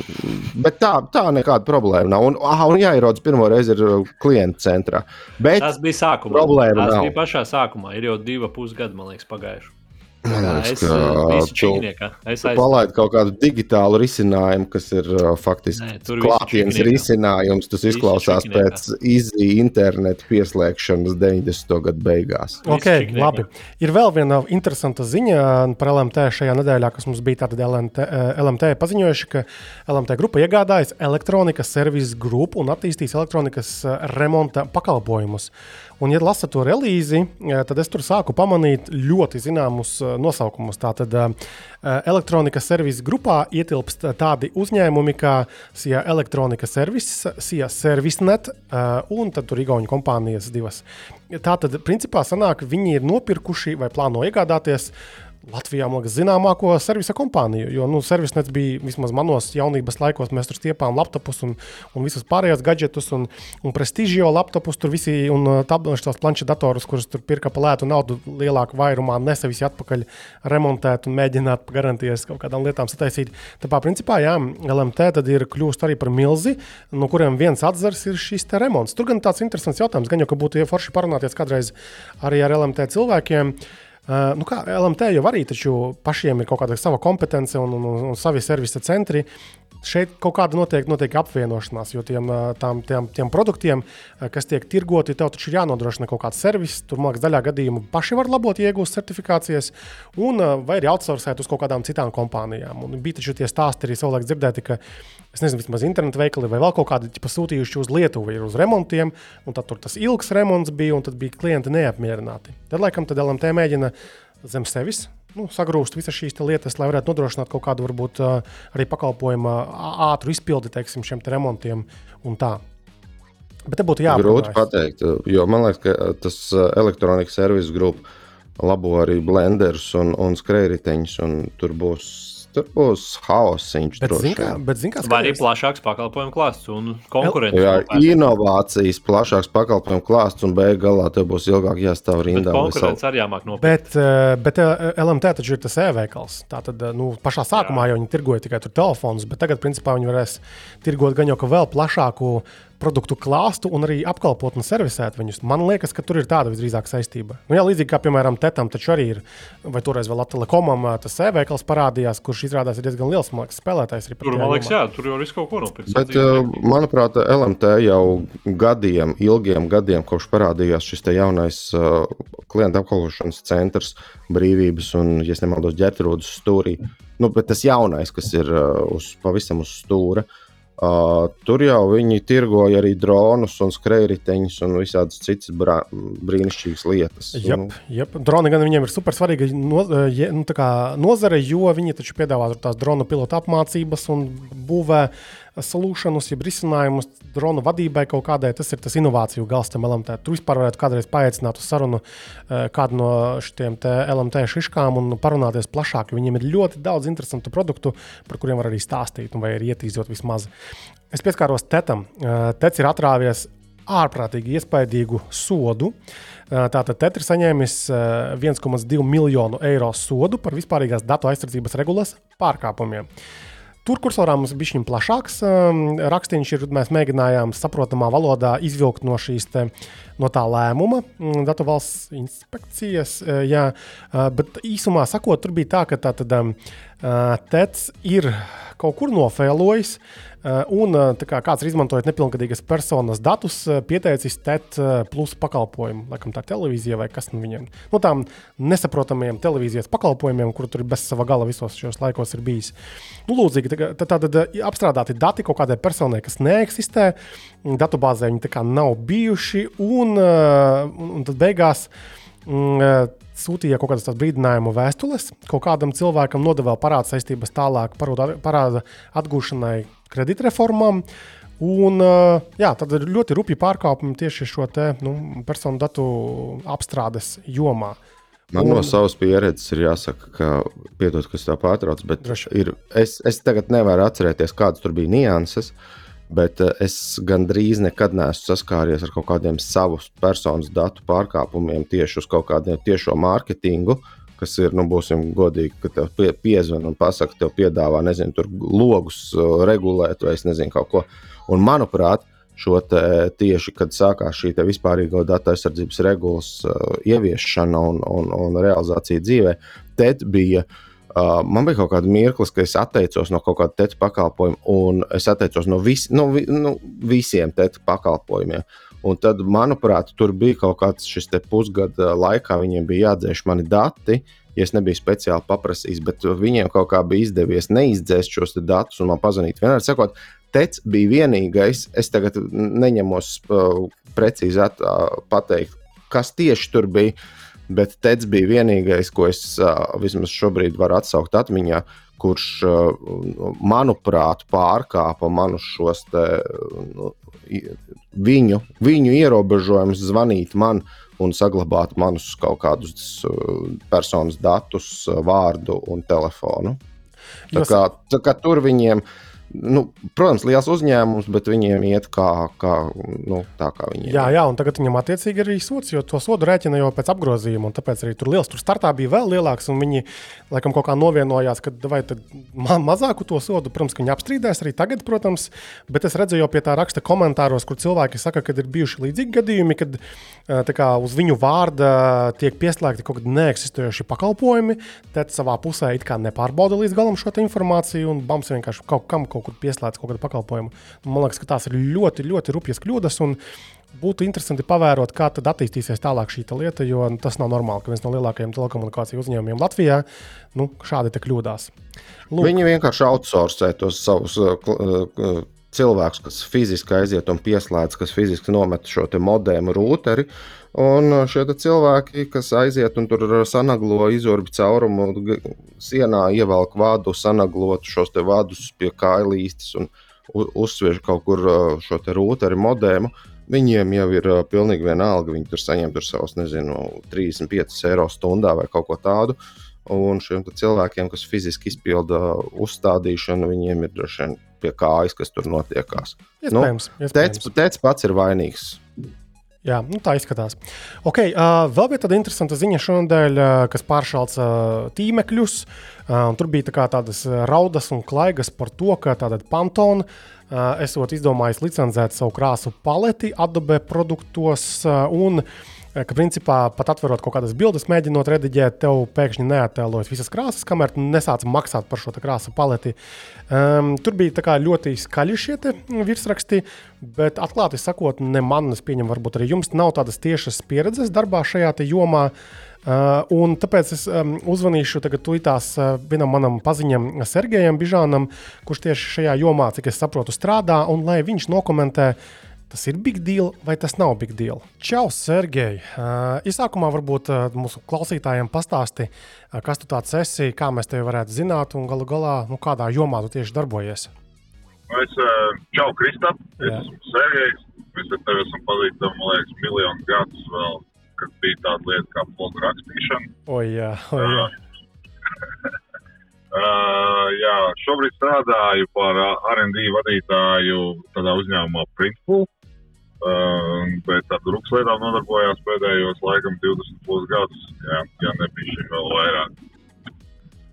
Bet tā, tā nekāda problēma nav. Un, aha, un jāierodas pirmo reizi ir klienta centrā. Bet tas bija sākumā. Problēma tas nav. bija pašā sākumā. Ir jau divi pusgadi, man liekas, pagājuši. Man liekas, es, tu, es palaidi kaut kādu digitālu risinājumu, kas ir uh, faktiski klātienes risinājums. Tas izklausās pēc izī internetu pieslēgšanas 90. gadu beigās. Ok, labi. Ir vēl viena interesanta ziņa par LMT šajā nedēļā, kas mums bija tāda LMT, LMT paziņojuši, ka LMT grupa iegādājas elektronikas servisu grupu un attīstīs elektronikas remonta pakalpojumus. Un, ja lasat to relīzi, tad es tur sāku pamanīt ļoti zināmus nosaukumus. Tātad elektronikas servisa grupā ietilpst tādi uzņēmumi kā SIA Elektronika Service, SIA ServiceNet un tad tur Igaunijas kompānijas divas. Tātad, principā, sanāk, viņi ir nopirkuši vai plāno iegādāties Latvijā liekas, zināmāko servisa kompāniju. Jo nu, servisnets bija vismaz manos jaunības laikos. Mēs tur stiepām laptopus un, un visus pārējos gadgetus, un, un prestižio laptopus, tur visi un uh, tabletes, planšetdatorus, kurus tur pirka par lētu naudu, lielāku vairumā nesa visi atpakaļ remontēt un mēģināt garantijas kaut kādām lietām sataisīt. Tāpēc, principā, jā, LMT ir kļūst arī par milzi, no kuriem viens atzars ir šis remonts. Tur gan tāds interesants jautājums, gan jau, ka būtu forši parunāties kādreiz arī ar LMT cilvēkiem. Uh, nu kā LMT jau arī pašiem ir kaut kāda sava kompetence un, un, un, un savi servisa centri. Šeit kaut kāda notiek, notiek apvienošanās, jo tiem, tām, tiem, tiem produktiem, kas tiek tirgoti, tev taču ir jānodrošina kaut kāds servis. Tur, liekas, daļā gadījumā paši var labot, iegūst certifikācijas, un vai arī outsourcēt uz kaut kādām citām kompānijām. Un bija taču tie stāsti arī savulaik dzirdēti, ka, es nezinu, vismaz internetu veikali vai vēl kaut kādi pasūtījuši uz Lietuvu, ir uz remontiem, un tad tur tas ilgs remonts bija, un tad bija klienti neapmierināti. Tad, laikam, tad LMT mēģina zem sevis nu, sagrūst visas šīs lietas, lai varētu nodrošināt kaut kādu varbūt, arī pakalpojumu ātru izpildi teiksim, šiem te remontiem un tā. Bet te būtu jābūt. Grūti pateikt, jo man liekas, ka tas elektronikas servisu grupa labo arī blenderus un, un skrējriteņus, un tur būs Tur būs haoss. Bet, zin kā, bet zin kā, arī plašāks pakalpojumu klāsts un konkurence. Jā, inovācijas, plašāks pakalpojumu klāsts un beigās galā tev būs ilgāk jāstāv rindā. Konkurence arī jāmāk nopirkt. Bet, eh, bet eh, LMT taču ir tas e-veikals. Tātad, eh, nu, pašā sākumā Jā. jau viņi tirgoja tikai telefonus, bet tagad, principā, viņi varēs tirgot gan jau vēl plašāku produktu klāstu un arī apkalpot un servisēt viņus. Man liekas, ka tur ir tāda visdrīzāk saistība. Nu, jā, līdzīgi kā, piemēram, Tetam, taču arī ir, vai toreiz vēl Telekomam tas e-veikals parādījās, kurš izrādās ir diezgan liels liekas, spēlētājs. Tur, man liekas, jā, tur jau ir kaut ko nopirkt. Bet, manuprāt, LMT jau gadiem, ilgiem gadiem, kopš parādījās šis jaunais uh, klienta apkalpošanas centrs brīvības un, ja nemaldos, ģērtrūdas stūrī. Nu, bet tas jaunais, kas ir uh, uz, pavisam uz stūra. Uh, Uh, tur jau viņi tirgoja arī dronus, un skrejriteņus un visādas citas brā, brīnišķīgas lietas. Jā, nu. droni gan viņiem ir super svarīga no, nu, nozare, jo viņi taču piedāvā tās dronu pilotu apmācības un būvē solūšanus, jeb risinājumus dronu vadībai kaut kādai. Tas ir tas inovāciju gals tam LMT. Tur vispār varētu kādreiz paaicināt uz sarunu eh, kādu no šiem LMT šiškām un parunāties plašāk. Viņiem ir ļoti daudz interesantu produktu, par kuriem var arī stāstīt, vai arī ietīzot vismaz. Es pieskāros tetam. Eh, Tets ir atrāvies ārprātīgi iespaidīgu sodu. Eh, tātad Tetris saņēmis 1,2 miljonu eiro sodu par vispārīgās datu aizsardzības regulas pārkāpumiem. Tur kursorā mums bija šis plašāks um, rakstīns, ir mēs mēģinājām saprotamā valodā izvilkt no šīs te, no tā lēmuma, mm, datu valsts inspekcijas. Uh, jā, uh, bet īsumā sakot, tur bija tā, ka tā tad um, uh, TEC ir kaut kur nofēlojis. Uh, un kā kāds ir izmantojot nepilngadīgas personas datus, pieteicis TET plus pakalpojumu, laikam tā televīzija vai kas no viņiem. No nu, tām nesaprotamajiem televīzijas pakalpojumiem, kur tur bez sava gala visos šajos laikos ir bijis. Nu, lūdzīgi, tad, tad, tad apstrādāti dati kaut kādai personai, kas neeksistē, datubāzē viņi nav bijuši, un, un tad beigās. Mm, sūtīja kaut kādas brīdinājumu vēstules, kaut kādam cilvēkam nodeva parāda saistības tālāk, parāda atgūšanai kreditreformām. Un, jā, tad ir ļoti rupji pārkāpumi tieši šo te, nu, personu datu apstrādes jomā. Man un... no savas pieredzes ir jāsaka, ka, piedod, ka es tā pārtraucu, bet ir, es, es tagad nevaru atcerēties, kādas tur bija nianses. Bet es gandrīz nekad neesmu saskāries ar kaut kādiem savus personas datu pārkāpumiem tieši uz kaut kādiem tiešo mārketingu. Kas ir, nu, būsim godīgi, ka tev pie, piezvan un pasaka, tev piedāvā, nezinu, tur logus uh, regulēt vai es nezinu, kaut ko. Un, manuprāt, šo tieši, kad sākās šī vispārīgo datu aizsardzības regulas uh, ieviešana un, un, un realizācija dzīvē, tad bija. Uh, man bija kaut kāda mirklis, ka es atteicos no kaut kāda tēta pakalpojuma, un es atteicos no, vis, no vi, nu, visiem tēta pakalpojumiem. Un tad, manuprāt, tur bija kaut kāds šis pusgada laikā, viņiem bija jādzēš mani dati. Ja es nebiju speciāli paprasījis, bet viņiem kaut kā bija izdevies neizdzēst šos datus un man pazvanīt. Vienmēr sakot, Tets bija vienīgais, es tagad neņemos uh, precīzi at, uh, pateikt, kas tieši tur bija, bet Tets bija vienīgais, ko es vismaz šobrīd varu atsaukt atmiņā, kurš, manuprāt, pārkāpa manus šos te, uh, viņu, viņu ierobežojumus zvanīt man un saglabāt manus kaut kādus personas datus, uh, vārdu un telefonu. Tā kā, tā kā tur viņiem ir nu, protams, liels uzņēmums, bet viņiem iet kā, kā, nu, tā, kā viņi ir. Jā, jā, un tagad viņam attiecīgi arī sots, jo to sodu rēķina jau pēc apgrozījuma, tāpēc arī tur liels. Tur startā bija vēl lielāks, un viņi laikam kaut kā novienojās, ka vai tad ma mazāku to sodu, protams, ka viņi apstrīdēs arī tagad, protams, bet es redzēju jau pie tā raksta komentāros, kur cilvēki saka, ka ir bijuši līdzīgi gadījumi, kad kā, uz viņu vārda tiek pieslēgti kaut kādi neeksistējoši pakalpojumi, tad savā pusē it kā nepārbauda līdz galam šo informāciju, un bams vienkārši kaut kam kaut kaut kur pieslēdz kaut kādu pakalpojumu. Man liekas, ka tās ir ļoti, ļoti rupjas kļūdas. Būtu interesanti pavērot, kā tad attīstīsies tālāk šī lieta, jo nu, tas nav normāli, ka viens no lielākajiem telekomunikāciju uzņēmumiem Latvijā nu, šādi kļūdās. Lūk. Viņi vienkārši outsourcē tos savus uh, uh, cilvēkus, kas fiziski aiziet un pieslēdz, kas fiziski nomet šo modēmu rūteri. Un uh, šie cilvēki, kas aiziet un tur sanaglo izurbi caurumu sienā, ievelk vādu, sanaglot šos vadus pie kailīstes un uzsviež kaut kur šo rūteri modēmu. Viņiem jau ir uh, pilnīgi vienalga. Viņi tur saņem tur savus, nezinu, 35 eiro stundā vai kaut ko tādu. Un šiem cilvēkiem, kas fiziski izpilda uzstādīšanu, viņiem ir droši vien pie kājas, kas tur notiekās. Iespējams, nu, iespējams. Tēts, tēts pats ir vainīgs. Jā, nu tā izskatās. Okay, uh, vēl bija tāda interesanta ziņa šonadēļ, uh, kas pāršāca uh, tīmekļus. Uh, tur bija tā tādas raudas un klaigas par to, ka tāda pantona uh, esot izdomājis licencēt savu krāsu paleti Adobe produktos. Uh, un, uh, ka principā pat atverot kaut kādas bildes, mēģinot rediģēt, tev pēkšņi neattēlojas visas krāsas, kamēr nesāc maksāt par šo krāsu paleti. Um, tur bija ļoti skaļi šie virsraksti, bet atklāti sakot, ne man, es pieņemu, varbūt arī jums nav tādas tiešas pieredzes darbā šajā jomā. Uh, un tāpēc es um, uzvanīšu tagad tūlītās uh, vienam manam paziņam, Sergejam Bižānam, kurš tieši šajā jomā, cik es saprotu, strādā, un lai viņš nokomentē uh, Tas ir big deal vai tas nav big deal? Čau, Sergei! Uh, Iesākumā varbūt uh, mūsu klausītājiem pastāsti, uh, kas tu tāds esi, kā mēs tevi varētu zināt un galu galā, nu, kādā jomā tu tieši darbojies. Es, čau, Kristap! Es esmu Sergejs. Mēs ar tevi esam pazīstami, man liekas, miljonus gadus vēl, kad bija tāda lieta kā blogu rakstīšana. O, jā, o, jā. Uh, jā, šobrīd strādāju par RD vadītāju tādā uzņēmumā Printful. Uh, bet ar drukas lietām nodarbojās pēdējos laikam 20 gadus, jā, ja nebija vēl vairāk.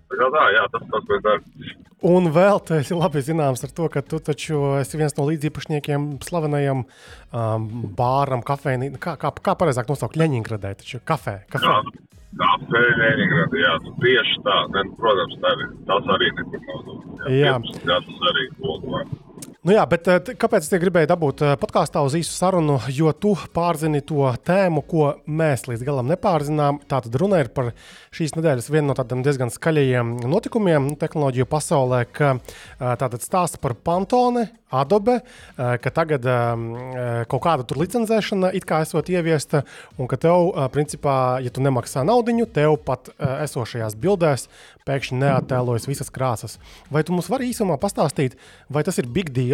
Tā kā tā, jā, tas tas, ko es daru. Un vēl te ir labi zināms ar to, ka tu taču esi viens no līdziepašniekiem slavenajam um, bāram, kafejnīcam, kā, kā, kā pareizāk nosaukt Leņņģeradē, taču kafē. kafē. Jā, kafē Leņņģeradē, jā, nu, tieši tā, ne, protams, tā arī, tas arī nekur nav. Jā, jā. tas arī kopā. Nu jā, bet eh, kāpēc es gribēju dabūt eh, podkāstā uz īsu sarunu? Jo tu pārzini to tēmu, ko mēs līdz galam nepārzinām. Tātad runa ir par šīs nedēļas vienu no tādiem diezgan skaļajiem notikumiem tehnoloģiju pasaulē, ka eh, tātad stāsta par Pantone, Adobe, ka tagad kaut kāda tur licencēšana it kā esot ieviesta, un ka tev, principā, ja tu nemaksā naudu, tev pat esošajās bildēs pēkšņi neattēlojas visas krāsas. Vai tu mums vari īsumā pastāstīt, vai tas ir big deal?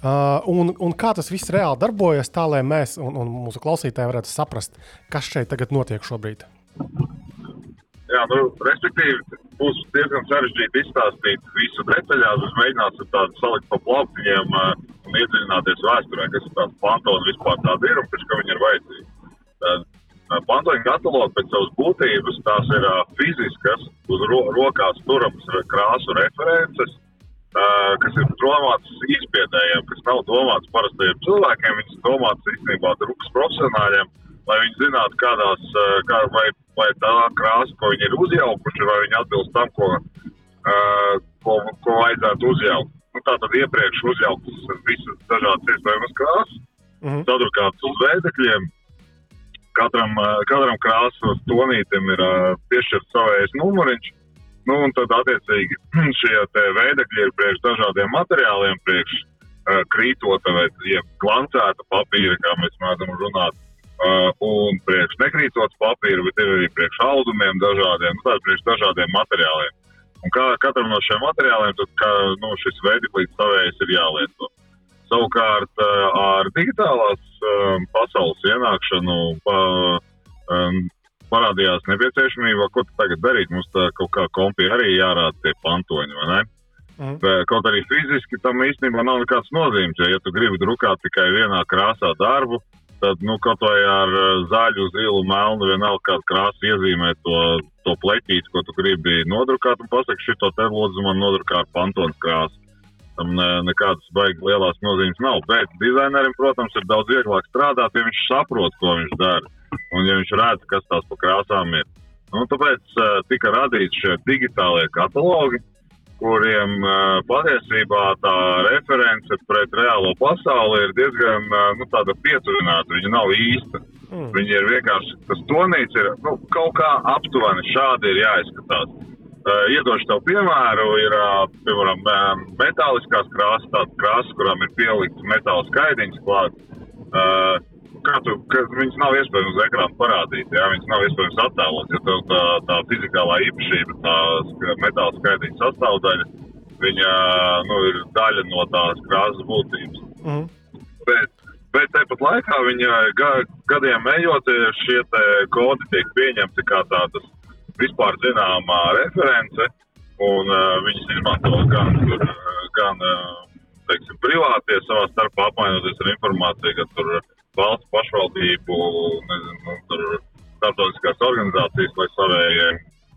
Uh, un, un kā tas viss reāli darbojas, tā lai mēs un, un mūsu klausītāji varētu saprast, kas šeit tagad notiek šobrīd. Jā, nu, respektīvi, būs diezgan sarežģīti izstāstīt visu detaļās. Es mēģināšu tādu salikt pa plauktiņiem uh, un iedziļināties vēsturē, kas ir tāds pantons vispār tāda ir un pēc kā viņi ir vajadzīgi. Uh, Pantoņu katalogs pēc savas būtības tās ir uh, fiziskas, uz ro rokās turamas krāsu references, uh, kas ir domātas izpētējiem, kas nav domātas parastajiem cilvēkiem. Viņas domātas īstenībā drukas profesionāļiem, lai viņi zinātu, kādās, kā, vai, vai tā krāsa, ko viņi ir uzjaukuši, vai viņi atbilst tam, ko, ko, ko vajadzētu uzjaukt. Nu, tā tad iepriekš uzjauktas visas dažādas iespējamas krāsas, mm -hmm. sadrukātas uz veidekļiem katram, katram krāsas tonītam ir piešķirts savējais numuriņš. Nu, un tad, attiecīgi, šie veidekļi ir priekš dažādiem materiāliem, priekš uh, krītota vai ja, glancēta papīra, kā mēs mēdzam runāt, uh, un priekš nekrītots papīra, bet ir arī priekš audumiem dažādiem, nu, tātad priekš dažādiem materiāliem. Un kā, katram no šiem materiāliem tad, kā, nu, šis veideklīts savējais ir jālieto. Savukārt ar digitālās pasaules ienākšanu pa, parādījās nepieciešamība, ko tagad darīt. Mums tā kaut kā kompī arī jārāda tie pantoņi, vai ne? Mm. Kaut arī fiziski tam īstenībā nav nekāds nozīmes. Ja, tu gribi drukāt tikai vienā krāsā darbu, tad nu, kaut vai ar zaļu, zilu, melnu, vienalga kādu krāsu iezīmē to, to pleķīti, ko tu gribi nodrukāt, un pasaki, šito te lūdzu man nodrukāt ar pantonu krāsu tam ne, nekādas baigas lielās nozīmes nav. Bet dizainerim, protams, ir daudz vieglāk strādāt, ja viņš saprot, ko viņš dara. Un ja viņš redz, kas tās pa krāsām ir. Nu, tāpēc uh, tika radīti šie digitālie katalogi. kuriem uh, patiesībā tā reference pret reālo pasauli ir diezgan uh, nu, pietuvināta. Viņa nav īsta. Mm. Viņa ir vienkārši tas tonīts, ir nu, kaut kā aptuveni šādi ir jāizskatās. Uh, iedošu tev piemēru, ir uh, piemēram metāliskās krāsas, tādas krāsas, kurām ir pielikts metāla skaidiņš klāt. Uh, kā tu, ka viņas nav iespējams uz ekrāna parādīt, jā, viņas nav iespējams attēlot, jo tev tā, tā fizikālā īpašība, tā metāla skaitīņa sastāvdaļa, viņa nu, ir daļa no tās krāsas būtības. Mm. Bet, bet tāpat laikā viņa ga, gadiem ejot, šie kodi tiek pieņemti kā tādas vispār zināmā reference, un uh, viņas izmanto gan, gan uh, teiksim, privātie savā starpā apmainoties ar informāciju, gan tur uh, valsts pašvaldību, nezinu, tur starptautiskās organizācijas, lai savējie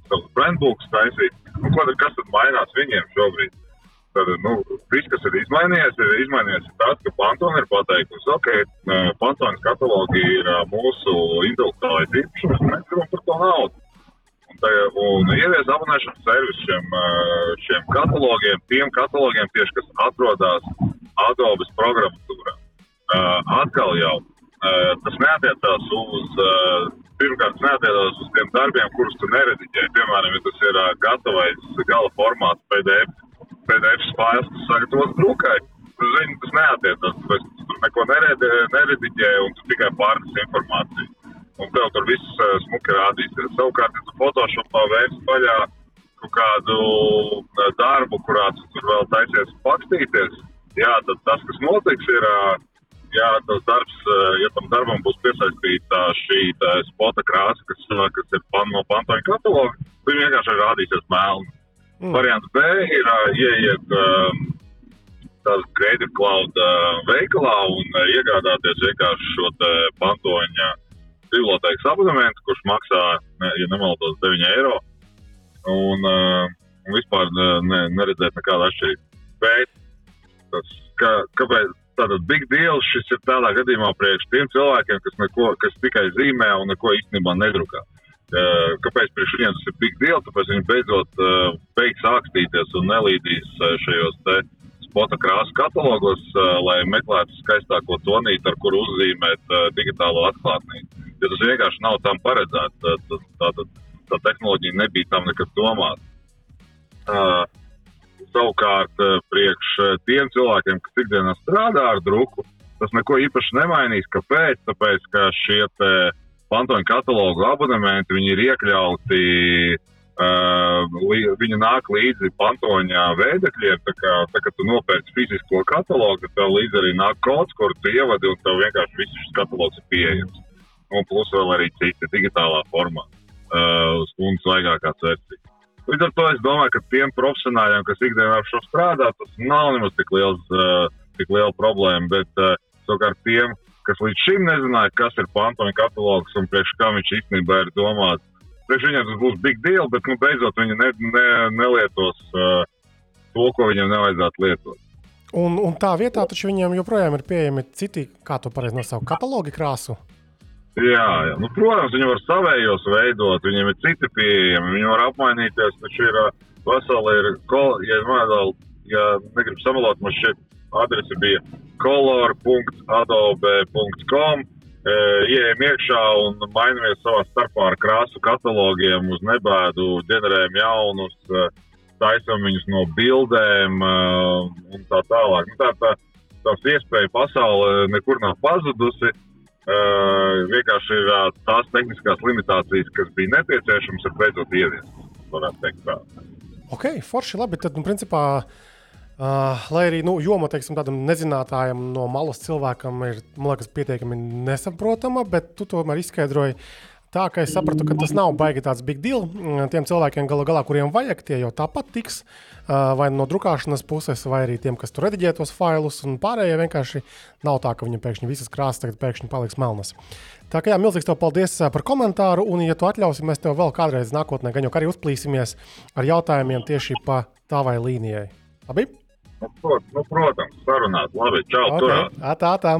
savus brandbooks taisītu. Nu, ko tad, kas tad mainās viņiem šobrīd? Tad, nu, viss, kas ir izmainījies, ir izmainījies tas, ka Pantona ir pateikusi, ok, Pantonas katalogi ir mūsu intelektuālais īpašums, mēs gribam par to naudu. Un, tā, un ievies abonēšanas servisu šiem, šiem katalogiem, tiem katalogiem tieši, kas atrodas Adobes programmatūrā. Atkal jau tas neatiecās uz, uh, pirmkārt, neatiecās uz tiem darbiem, kurus tu nerediģē. Piemēram, ja tas ir uh, gatavais gala formāts PDF, PDF fails, kas sagatavots drukai. Zini, tas neatiecās, tāpēc tu tur neko nerediģē un tu tikai pārnes informāciju. Un tev tur viss smuki rādīsies. Savukārt, ja tu Photoshopā vērsi vaļā kaut kādu darbu, kurā tu tur vēl taisies pakstīties, jā, tad tas, kas notiks, ir uh, ja tas darbs, eh, ja tam darbam būs piesaistīta šī spota krāsa, kas, eh, kas ir pan, no pantoņa kataloga, viņi vienkārši rādīsies melni. Mm. Variants B ir uh, ieiet uh, tādā Creative Cloud uh, veikalā un iegādāties vienkārši šo pantoņa bibliotēkas abonementu, kurš maksā, ja nemaldos, 9 eiro. Un, un vispār ne, neredzēt nekādu atšķirību. Bet tas, ka, kāpēc, Tātad big deal šis ir tādā gadījumā priekš tiem cilvēkiem, kas, neko, kas tikai zīmē un neko īstenībā nedrukā. Uh, kāpēc priekš viņiem tas ir big deal? Tāpēc viņi beidzot uh, beigs ākstīties un nelīdīs uh, šajos te spota krāsu katalogos, lai meklētu skaistāko tonīti, ar kuru uzzīmēt digitālo atklātnību. Jo tas vienkārši nav tam paredzēts. Tā, tā, tā, tā tehnoloģija nebija tam nekad domāta. Savukārt, eh, priekš eh, tiem cilvēkiem, kas ikdienā strādā ar druku, tas neko īpaši nemainīs. Kāpēc? Tāpēc, ka šie pantoņu katalogu abonementi ir iekļauti, uh, li, viņi nāk līdzi pantoņā veidekļiem. Tā kā, tā, kad tu nopērci fizisko katalogu, tad tev līdzi arī nāk kods, kur tu ievadi, un tev vienkārši viss šis katalogs ir pieejams. Un plus vēl arī citi digitālā formā, uh, un svaigākās versijas. Līdz ar to es domāju, ka tiem profesionāļiem, kas ikdienā ar šo strādā, tas nav nemaz tik, liels, uh, tik liela problēma. Bet, uh, savukārt, tiem, kas līdz šim nezināja, kas ir Pantona katalogs un priekš kā viņš īstenībā ir domāts, priekš viņiem tas būs big deal, bet nu, beidzot viņi ne, ne, nelietos uh, to, ko viņiem nevajadzētu lietot. Un, un tā vietā taču viņiem joprojām ir pieejami citi, kā to pareizi nosaukt, katalogi krāsu. Jā, jā. Nu, protams, viņi var savējos veidot, viņiem ir citi pieejami, viņi var apmainīties. Taču ir vesela, ir, ja, mēdal, ja negribu samalot, man šeit adrese bija color.adobe.com. Ieejam iekšā un mainamies savā starpā ar krāsu katalogiem, uz nebēdu, ģenerējam jaunus, taisam viņus no bildēm un tā tālāk. Nu, tā, tā, tās iespēja pasaule nekur nav pazudusi. Uh, vienkārši ir uh, tās tehniskās limitācijas, kas bija nepieciešamas, ir beidzot ieviestas. Ok, forši labi. Tad, nu, principā, uh, lai arī nu, joma teiksim, tādam nezinātājam no malas cilvēkam ir liekas, pietiekami nesaprotama, bet tu tomēr izskaidroji. Tā kā es sapratu, ka tas nav baigi tāds big deal. Tiem cilvēkiem, galu galā, kuriem vajag, tie jau tāpat tiks vai no drukāšanas puses, vai arī tiem, kas tur rediģē tos failus, un pārējie vienkārši nav tā, ka viņam pēkšņi visas krāsas tagad pēkšņi paliks melnas. Tā kā jā, milzīgs tev paldies par komentāru, un, ja tu atļausi, mēs tev vēl kādreiz nākotnē gan jau arī uzplīsimies ar jautājumiem tieši pa tavai līnijai. Labi? Nu, nu, protams, sarunāt. Labi, čau, okay. turā. Tā, tā.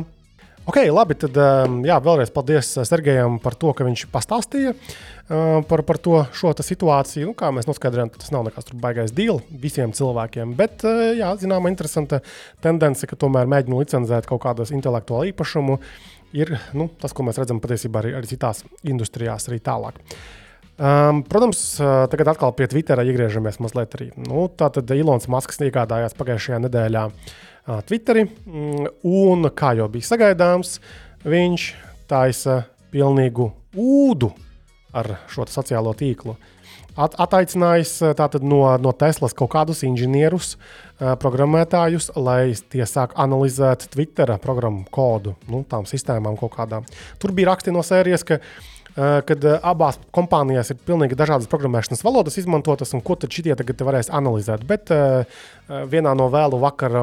Ok, labi. Tad jā, vēlreiz paldies Sergejam par to, ka viņš pastāstīja par, par to šo situāciju. Nu, kā mēs noskaidrojām, tas nav nekas baigais deal visiem cilvēkiem. Bet, jā, zināmā interesanta tendence, ka tomēr mēģina licencēt kaut kādu intelektuālu īpašumu, ir nu, tas, ko mēs redzam patiesībā arī, arī citās industrijās, arī tālāk. Um, protams, tagad atkal pie Twittera iegriežamies mazliet arī. Nu, tā tad Ilons Masks iegādājās pagājušajā nedēļā uh, Twitteri. Mm, un, kā jau bija sagaidāms, viņš taisa pilnīgu ūdu ar šo sociālo tīklu. At, ataicinājis no, no Teslas kaut kādus inženierus, programmētājus, lai tie sāk analizēt Twitter programmu kodu, nu, tām sistēmām kaut kādām. Tur bija raksti no sērijas, ka uh, kad eh, abās kompānijās ir pilnīgi dažādas programmēšanas valodas izmantotas, un ko tad šitie tagad varēs analizēt. Bet uh, vienā no vēlu vakara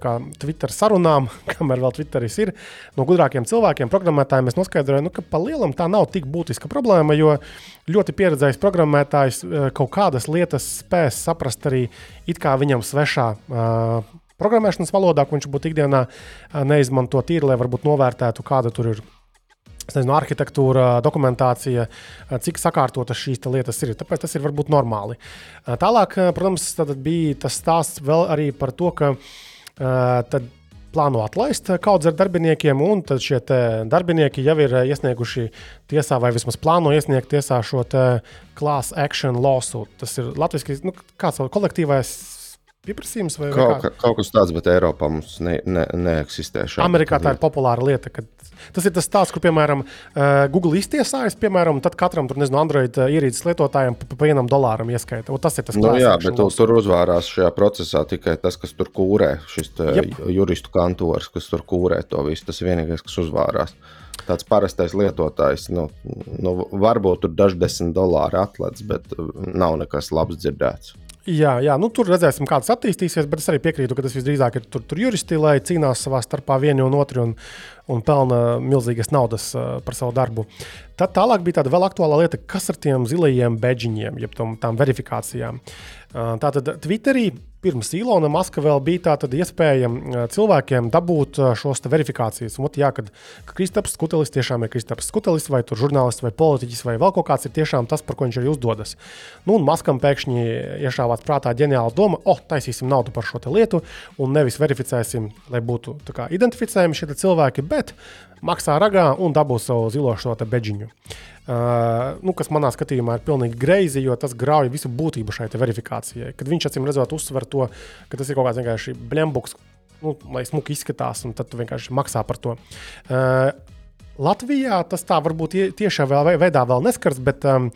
kā, Twitter sarunām, kamēr vēl Twitteris ir, no gudrākiem cilvēkiem, programmētājiem, mēs noskaidrojam, nu, ka pa lielam tā nav tik būtiska problēma, jo ļoti pieredzējis programmētājs kaut kādas lietas spēs saprast arī it kā viņam svešā. Programmēšanas valodā, ko viņš būtu ikdienā neizmanto tīri, lai varbūt novērtētu, kāda tur ir nezinu, arhitektūra, dokumentācija, cik sakārtotas šīs lietas ir. Tāpēc tas ir varbūt normāli. Tālāk, protams, bija tas stāsts vēl arī par to, ka tad plāno atlaist kaudzi ar darbiniekiem, un tad šie darbinieki jau ir iesnieguši tiesā, vai vismaz plāno iesniegt tiesā šo class action lawsuit. Tas ir latviešu, nu, kolektīvais pieprasījums. Vai, kaut, kā? kaut kas tāds, bet Eiropā mums ne, ne, neeksistē. Amerikā tā ir populāra lieta. Tas ir tas stāsts, kur, piemēram, Google iztiesājas, piemēram, tad katram tur, nezinu, Android ierīces lietotājiem pa, pa vienam dolāram ieskaita. Un tas ir tas, nu, jā, bet tu, tur uzvārās šajā procesā tikai tas, kas tur kūrē, šis yep. juristu kantors, kas tur kūrē to visu. Tas ir vienīgais, kas uzvārās. Tāds parastais lietotājs, nu, nu, varbūt tur daži desmit dolāri atlaists, bet nav nekas labs dzirdēts. Jā, jā nu, tur redzēsim, kā tas attīstīsies, bet es arī piekrītu, ka tas visdrīzāk ir tur, tur juristi, lai cīnās savā starpā vieni un otru un, un pelna milzīgas naudas uh, par savu darbu. Tad tālāk bija tāda vēl aktuāla lieta, kas ar tiem zilajiem beģiņiem, jeb tom, tām verifikācijām. Uh, tātad Twitterī pirms Ilona Maska vēl bija tā iespēja cilvēkiem dabūt šos verifikācijas. Un, jā, kad Kristaps Skutelis tiešām ir Kristaps Skutelis, vai žurnālists, vai politiķis, vai vēl kaut kāds ir tiešām tas, par ko viņš arī uzdodas. Nu, un Maskam pēkšņi iešāvās prātā ģeniāla doma, oh, taisīsim naudu par šo lietu, un nevis verificēsim, lai būtu kā, identificējami šie cilvēki, bet maksā ragā un dabū savu zilošo beģiņu. Uh, nu, kas manā skatījumā ir pilnīgi greizi, jo tas grauj visu būtību šai verifikācijai. Kad viņš acīm redzot, uzsver to, ka tas ir kaut kāds vienkārši blembuks, nu, lai smuki izskatās, un tad tu vienkārši maksā par to. Uh, Latvijā tas tā varbūt tiešā veidā vēl neskars, bet um,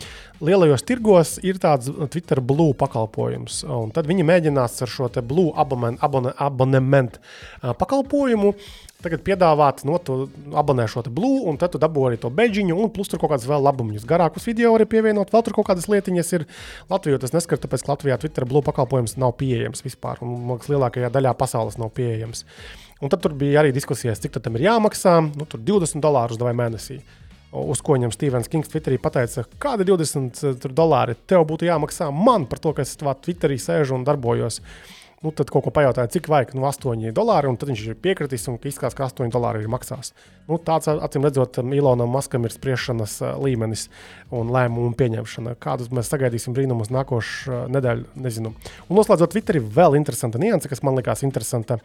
lielajos tirgos ir tāds Twitter Blue pakalpojums. Tad viņi mēģinās ar šo Blue abonementu abone, abonement, uh, pakalpojumu tagad piedāvāt, no tu abonē šo Blue, un tad tu dabū arī to beidžiņu, un plus tur kaut kādas vēl labumus. Garākus video arī pievienot, vēl tur kaut kādas lietiņas ir. Latvijā tas neskar, tāpēc, Latvijā Twitter Blue pakalpojums nav pieejams vispār, un man liekas, lielākajā daļā pasaules nav pieejams. Un tad tur bija arī diskusijas, cik tam ir jāmaksā. Nu, tur 20 dolārus vai mēnesī. Uz ko viņam Stevens Kings Twitterī pateica, kāda ir 20 dolāri tev būtu jāmaksā man par to, ka es tavā Twitterī sēžu un darbojos. Nu, tad kaut ko pajautāja, cik vajag, nu, 8 dolāri, un tad viņš ir piekritis, un izskatās, ka 8 dolāri ir maksās. Nu, tāds, acīm redzot, Ilonam Maskam ir spriešanas līmenis un lēmumu pieņemšana. Kādus mēs sagaidīsim brīnumus nākošais nedēļa, nezinu. Un noslēdzot Twitterī, vēl interesanta nianse, kas man likās interesanta.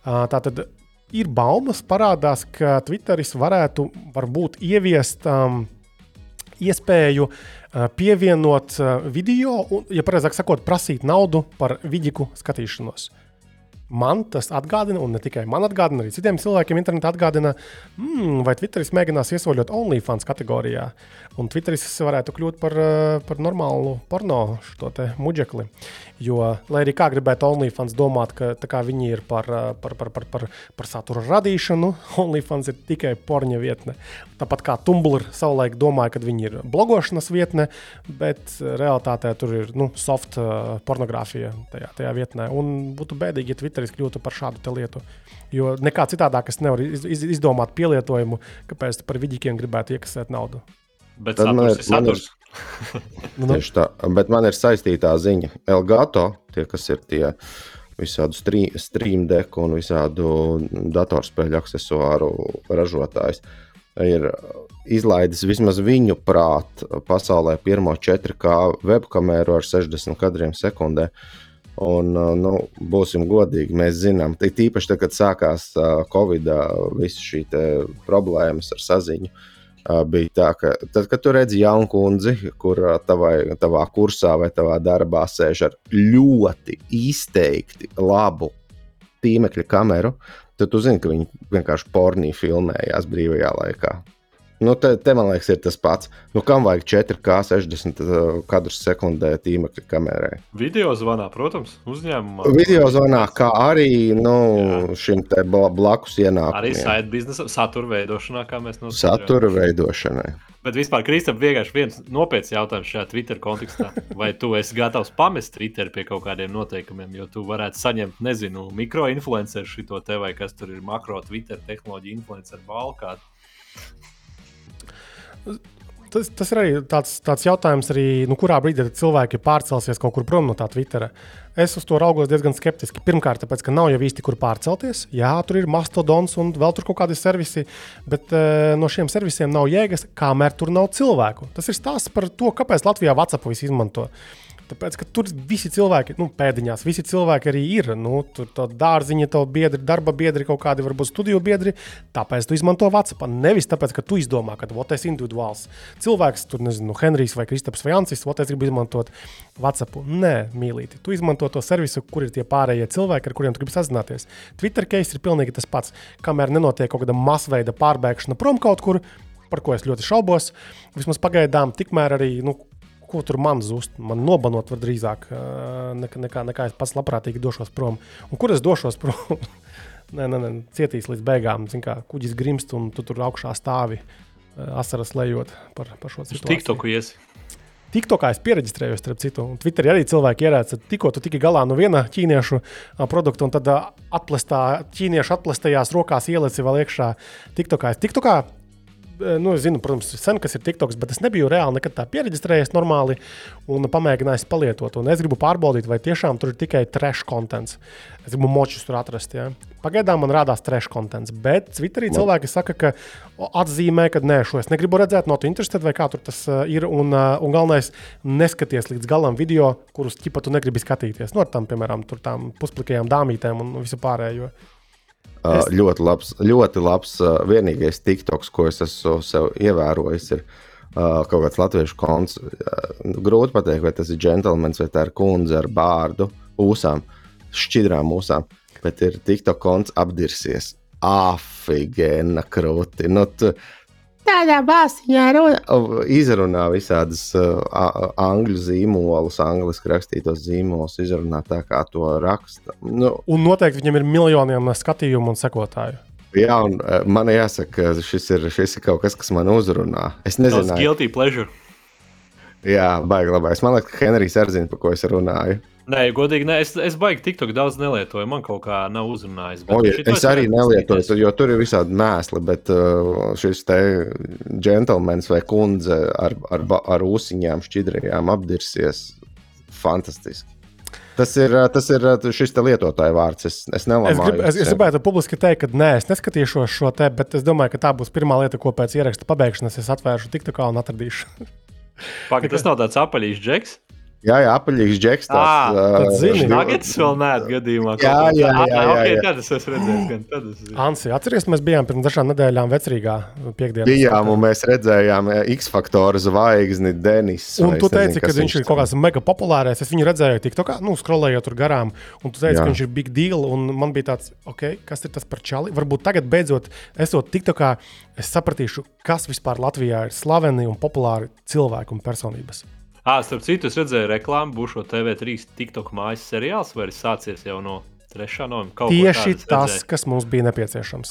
Tātad ir baumas, parādās, ka Twitteris varētu varbūt ieviest um, iespēju uh, pievienot video, un, ja pareizāk sakot, prasīt naudu par vidiku skatīšanos. Man tas atgādina, un ne tikai man atgādina, arī citiem cilvēkiem internetā atgādina, mm, vai Twitteris mēģinās iesaļot OnlyFans kategorijā. Un Twitteris varētu kļūt par, par normālu porno šo muģekli. Jo, lai arī kā gribētu OnlyFans domāt, ka kā, viņi ir par, par, par, par, par, par satura radīšanu, OnlyFans ir tikai porņa vietne. Tāpat kā Tumblr savulaik domāja, ka viņi ir blogošanas vietne, bet realtātē tur ir nu, soft uh, pornogrāfija tajā, tajā vietnē. Un būtu bēdīgi, ja Twitteris kļūtu par šādu lietu. Jo nekā citādāk es nevaru iz, iz, izdomāt pielietojumu, kāpēc par vidikiem gribētu iekasēt naudu. Bet saturs man ir, saturs. Man ir. Tieši tā, bet man ir saistītā ziņa. Elgato, tie, kas ir tie visādu stream deku un visādu datorspēļu accessoru ražotājs, ir izlaidis vismaz viņu prātu pasaulē pirmo 4K webkameru ar 60 kadriem sekundē. Un, nu, būsim godīgi, mēs zinām, ka tīpaši tad, kad sākās Covid, visas šīs problēmas ar saziņu, bija tā, ka tad, kad tu redzi jaunu kundzi, kur tavai, tavā kursā vai tavā darbā sēž ar ļoti izteikti labu tīmekļa kameru, tad tu zini, ka viņi vienkārši pornī filmējās brīvajā laikā. Nu, te, te man liekas, ir tas pats. Nu, kam vajag 4K 60 kadrus sekundē tīmekļa kamerai? Video zvanā, protams, uzņēmumā. Video zvanā, kā arī nu, Jā. šim te blakus ienākumam. Arī side biznesa satura veidošanā, kā mēs nosaucam. Satura veidošanai. Bet vispār, Kristap, vienkārši viens nopietns jautājums šajā Twitter kontekstā. Vai tu esi gatavs pamest Twitter pie kaut kādiem noteikumiem, jo tu varētu saņemt, nezinu, mikroinfluenceru šito te vai kas tur ir makro Twitter tehnoloģija influenceru valkādu? Tas, tas ir arī tāds, tāds jautājums, arī, nu, kurā brīdī cilvēki pārcelsies kaut kur prom no tā Twittera. Es uz to raugos diezgan skeptiski. Pirmkārt, tāpēc, ka nav jau īsti kur pārcelties. Jā, tur ir mastodons un vēl tur kaut kādi servisi, bet uh, no šiem servisiem nav jēgas, kamēr tur nav cilvēku. Tas ir stāsts par to, kāpēc Latvijā WhatsApp visu izmanto. Tāpēc, ka tur visi cilvēki, nu, pēdiņās, visi cilvēki arī ir. Nu, tur ir dārziņa, tev biedri, darba biedri, kaut kādi varbūt studiju biedri. Tāpēc tu izmanto WhatsApp. Nevis tāpēc, ka tu izdomā, ka tu esi individuāls cilvēks, tur nezinu, Henrijs vai Kristaps vai Ansis, vai es gribu izmantot WhatsApp. Nē, mīlīti. Tu izmanto to servisu, kur ir tie pārējie cilvēki, ar kuriem tu gribi sazināties. Twitter case ir pilnīgi tas pats. Kamēr nenotiek kaut kāda masveida pārbēgšana prom kaut kur, par ko es ļoti šaubos, vismaz pagaidām, tikmēr arī. Nu, ko tur man zust. Man nobanot var drīzāk nekā, nekā, nekā es pats labprātīgi došos prom. Un kur es došos prom? nē, nē, nē, cietīs līdz beigām. Zin kā kuģis grimst un tu tur augšā stāvi asaras lejot par, par šo situāciju. TikToku iesi. TikTokā es pierakstījos, starp citu, un Twitterī arī cilvēki ierēca, ka tikko tu tiki galā no viena ķīniešu produkta, un tad atplestā, ķīniešu atplestajās rokās ielici vēl iekšā TikTokā. TikTokā Eh, nu, es zinu, protams, sen, kas ir TikToks, bet es nebiju reāli nekad tā pieregistrējies normāli un pamēģinājis palietot. Un es gribu pārbaudīt, vai tiešām tur ir tikai trash contents. Es gribu močus tur atrast. Ja. Pagaidām man rādās trash contents, bet Twitterī Man. cilvēki saka, ka atzīmē, ka nē, šo es negribu redzēt, no tu interesē, vai kā tur tas uh, ir. Un, uh, un galvenais, neskaties līdz galam video, kurus ķipa tu negribi skatīties. No nu, tam, piemēram, tām pusplikajām dāmītēm un visu pārējo. Es... Uh, ļoti labs, ļoti labs. Uh, vienīgais TikToks, ko es esmu sev ievērojis, ir uh, kaut kāds latviešu konts. Grūti pateikt, vai tas ir džentlmenis vai tā ir kundze ar bārdu, ūsām, šķidrām ūsām. Bet ir TikTok konts apdirsies. Afigēna krūti. Nu, tu, tādā bāziņā izrunā visādas uh, angļu zīmolus, angļuiski rakstītos zīmolus, izrunā tā, kā to raksta. Nu, un noteikti viņam ir miljoniem skatījumu un sekotāju. Jā, un uh, man jāsaka, šis ir, šis ir kaut kas, kas man uzrunā. Es nezinu, kāda ir guilty pleasure. Jā, baigi labais. Man liekas, ka Henrijs arī zina, par ko es runāju. Nē, godīgi, nē, es, es baigi TikTok daudz nelietoju. Man kaut kā nav uzrunājis. O, ja, es arī nelietoju, tad, jo tur ir visādi mēsli, bet uh, šis te džentlmenis vai kundze ar, ar, ar ūsiņām, šķidrajām apdirsies. Fantastiski. Tas ir, uh, tas ir uh, šis lietotāja vārds. Es, es, es, grib, es, es gribētu publiski teikt, ka nē, es neskatīšos šo te, bet es domāju, ka tā būs pirmā lieta, ko pēc ieraksta pabeigšanas es atvēršu TikTokā un atradīšu. Pagaid, tas nav tāds apaļīgs džeks. Jā, jā, apaļīgs džeks. Tāds, ah, uh, zini, Nagets vēl neat gadījumā. Jā, jā, jā. jā, jā, jā. Tad es esmu redzējis, gan tad es esmu. Ansi, atceries, mēs bijām pirms dažām nedēļām vecrīgā piekdienā. Bijām, un mēs redzējām X-faktoru zvaigzni Denis. Un tu teici, nezinu, ka viņš ir kaut kāds mega populārais. Es viņu redzēju TikTokā, nu, skrolējot tur garām, un tu teici, jā. ka viņš ir big deal, un man bija tāds, ok, kas ir tas par čali? Varbūt tagad beidzot, esot TikTokā, es sapratīšu, kas vispār Latvijā ir slaveni un populāri cilvēki un personības. Ah, starp citu, es redzēju reklāmu, būs šo TV3 TikTok mājas seriāls, vai ir sācies jau no 3. novembra. Tieši tas, redzēju. kas mums bija nepieciešams.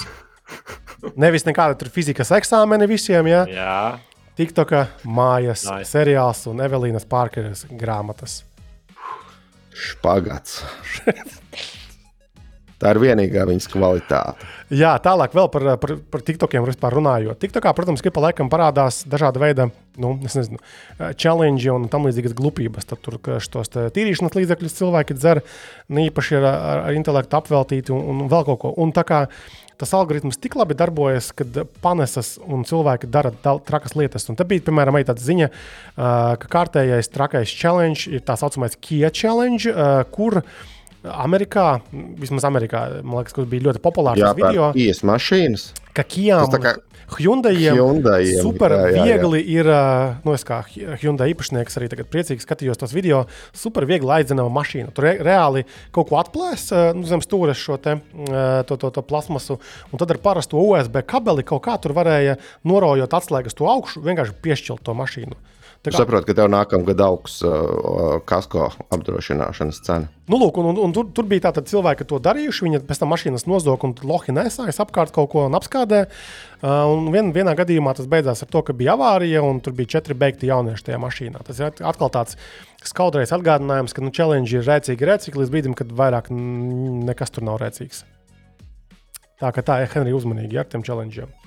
Nevis nekāda fizikas eksāmena visiem, ja? jā. TikToka mājas nice. seriāls un Evelīnas Parkeras grāmatas. Špagats. Tā ir vienīgā viņas kvalitāte. Jā, tālāk vēl par, par, par TikTokiem runājot. TikTokā, protams, ka pa laikam parādās dažāda veida nu, nezinu, challenge un tam līdzīgas glupības. Tad tur šos tīrīšanas līdzekļus cilvēki dzer, ne īpaši ar, ar, ar intelektu apveltīti un, un vēl kaut ko. Un tā kā tas algoritms tik labi darbojas, kad panesas un cilvēki dara trakas lietas. Un te bija, piemēram, tāda ziņa, ka kārtējais trakais challenge ir tā saucamais Kia challenge, kur Amerikā, vismaz Amerikā, man liekas, bija ļoti populārs jā, video. Ijas mašīnas. Ka Kijām kā... Hyundai Hyundai super jā, jā, viegli jā. ir, nu, es kā Hyundai īpašnieks arī tagad priecīgi skatījos tos video, super viegli aizdzenama mašīna. Tur re reāli kaut ko atplēs nu, zem stūres šo te, to, to, to plasmasu, un tad ar parasto USB kabeli kaut kā tur varēja norojot atslēgas to augšu, vienkārši piešķilt to mašīnu. Kā... saprotu, ka tev nākamā gada augs uh, kasko apdrošināšanas cena. Nu, lūk, un, un, un tur, tur bija tādi cilvēki, kas to darījuši. Viņi pēc tam mašīnas nozog un lohi nesājas apkārt kaut ko un apskādē. Uh, un vien, vienā gadījumā tas beidzās ar to, ka bija avārija un tur bija četri beigti jaunieši tajā mašīnā. Tas ir atkal tāds skaudrais atgādinājums, ka nu, challenge ir rēcīgi, rēcīgi līdz brīdim, kad vairāk nekas tur nav rēcīgs. Tā kā tā ir Henrija uzmanīgi ar tiem challengeiem.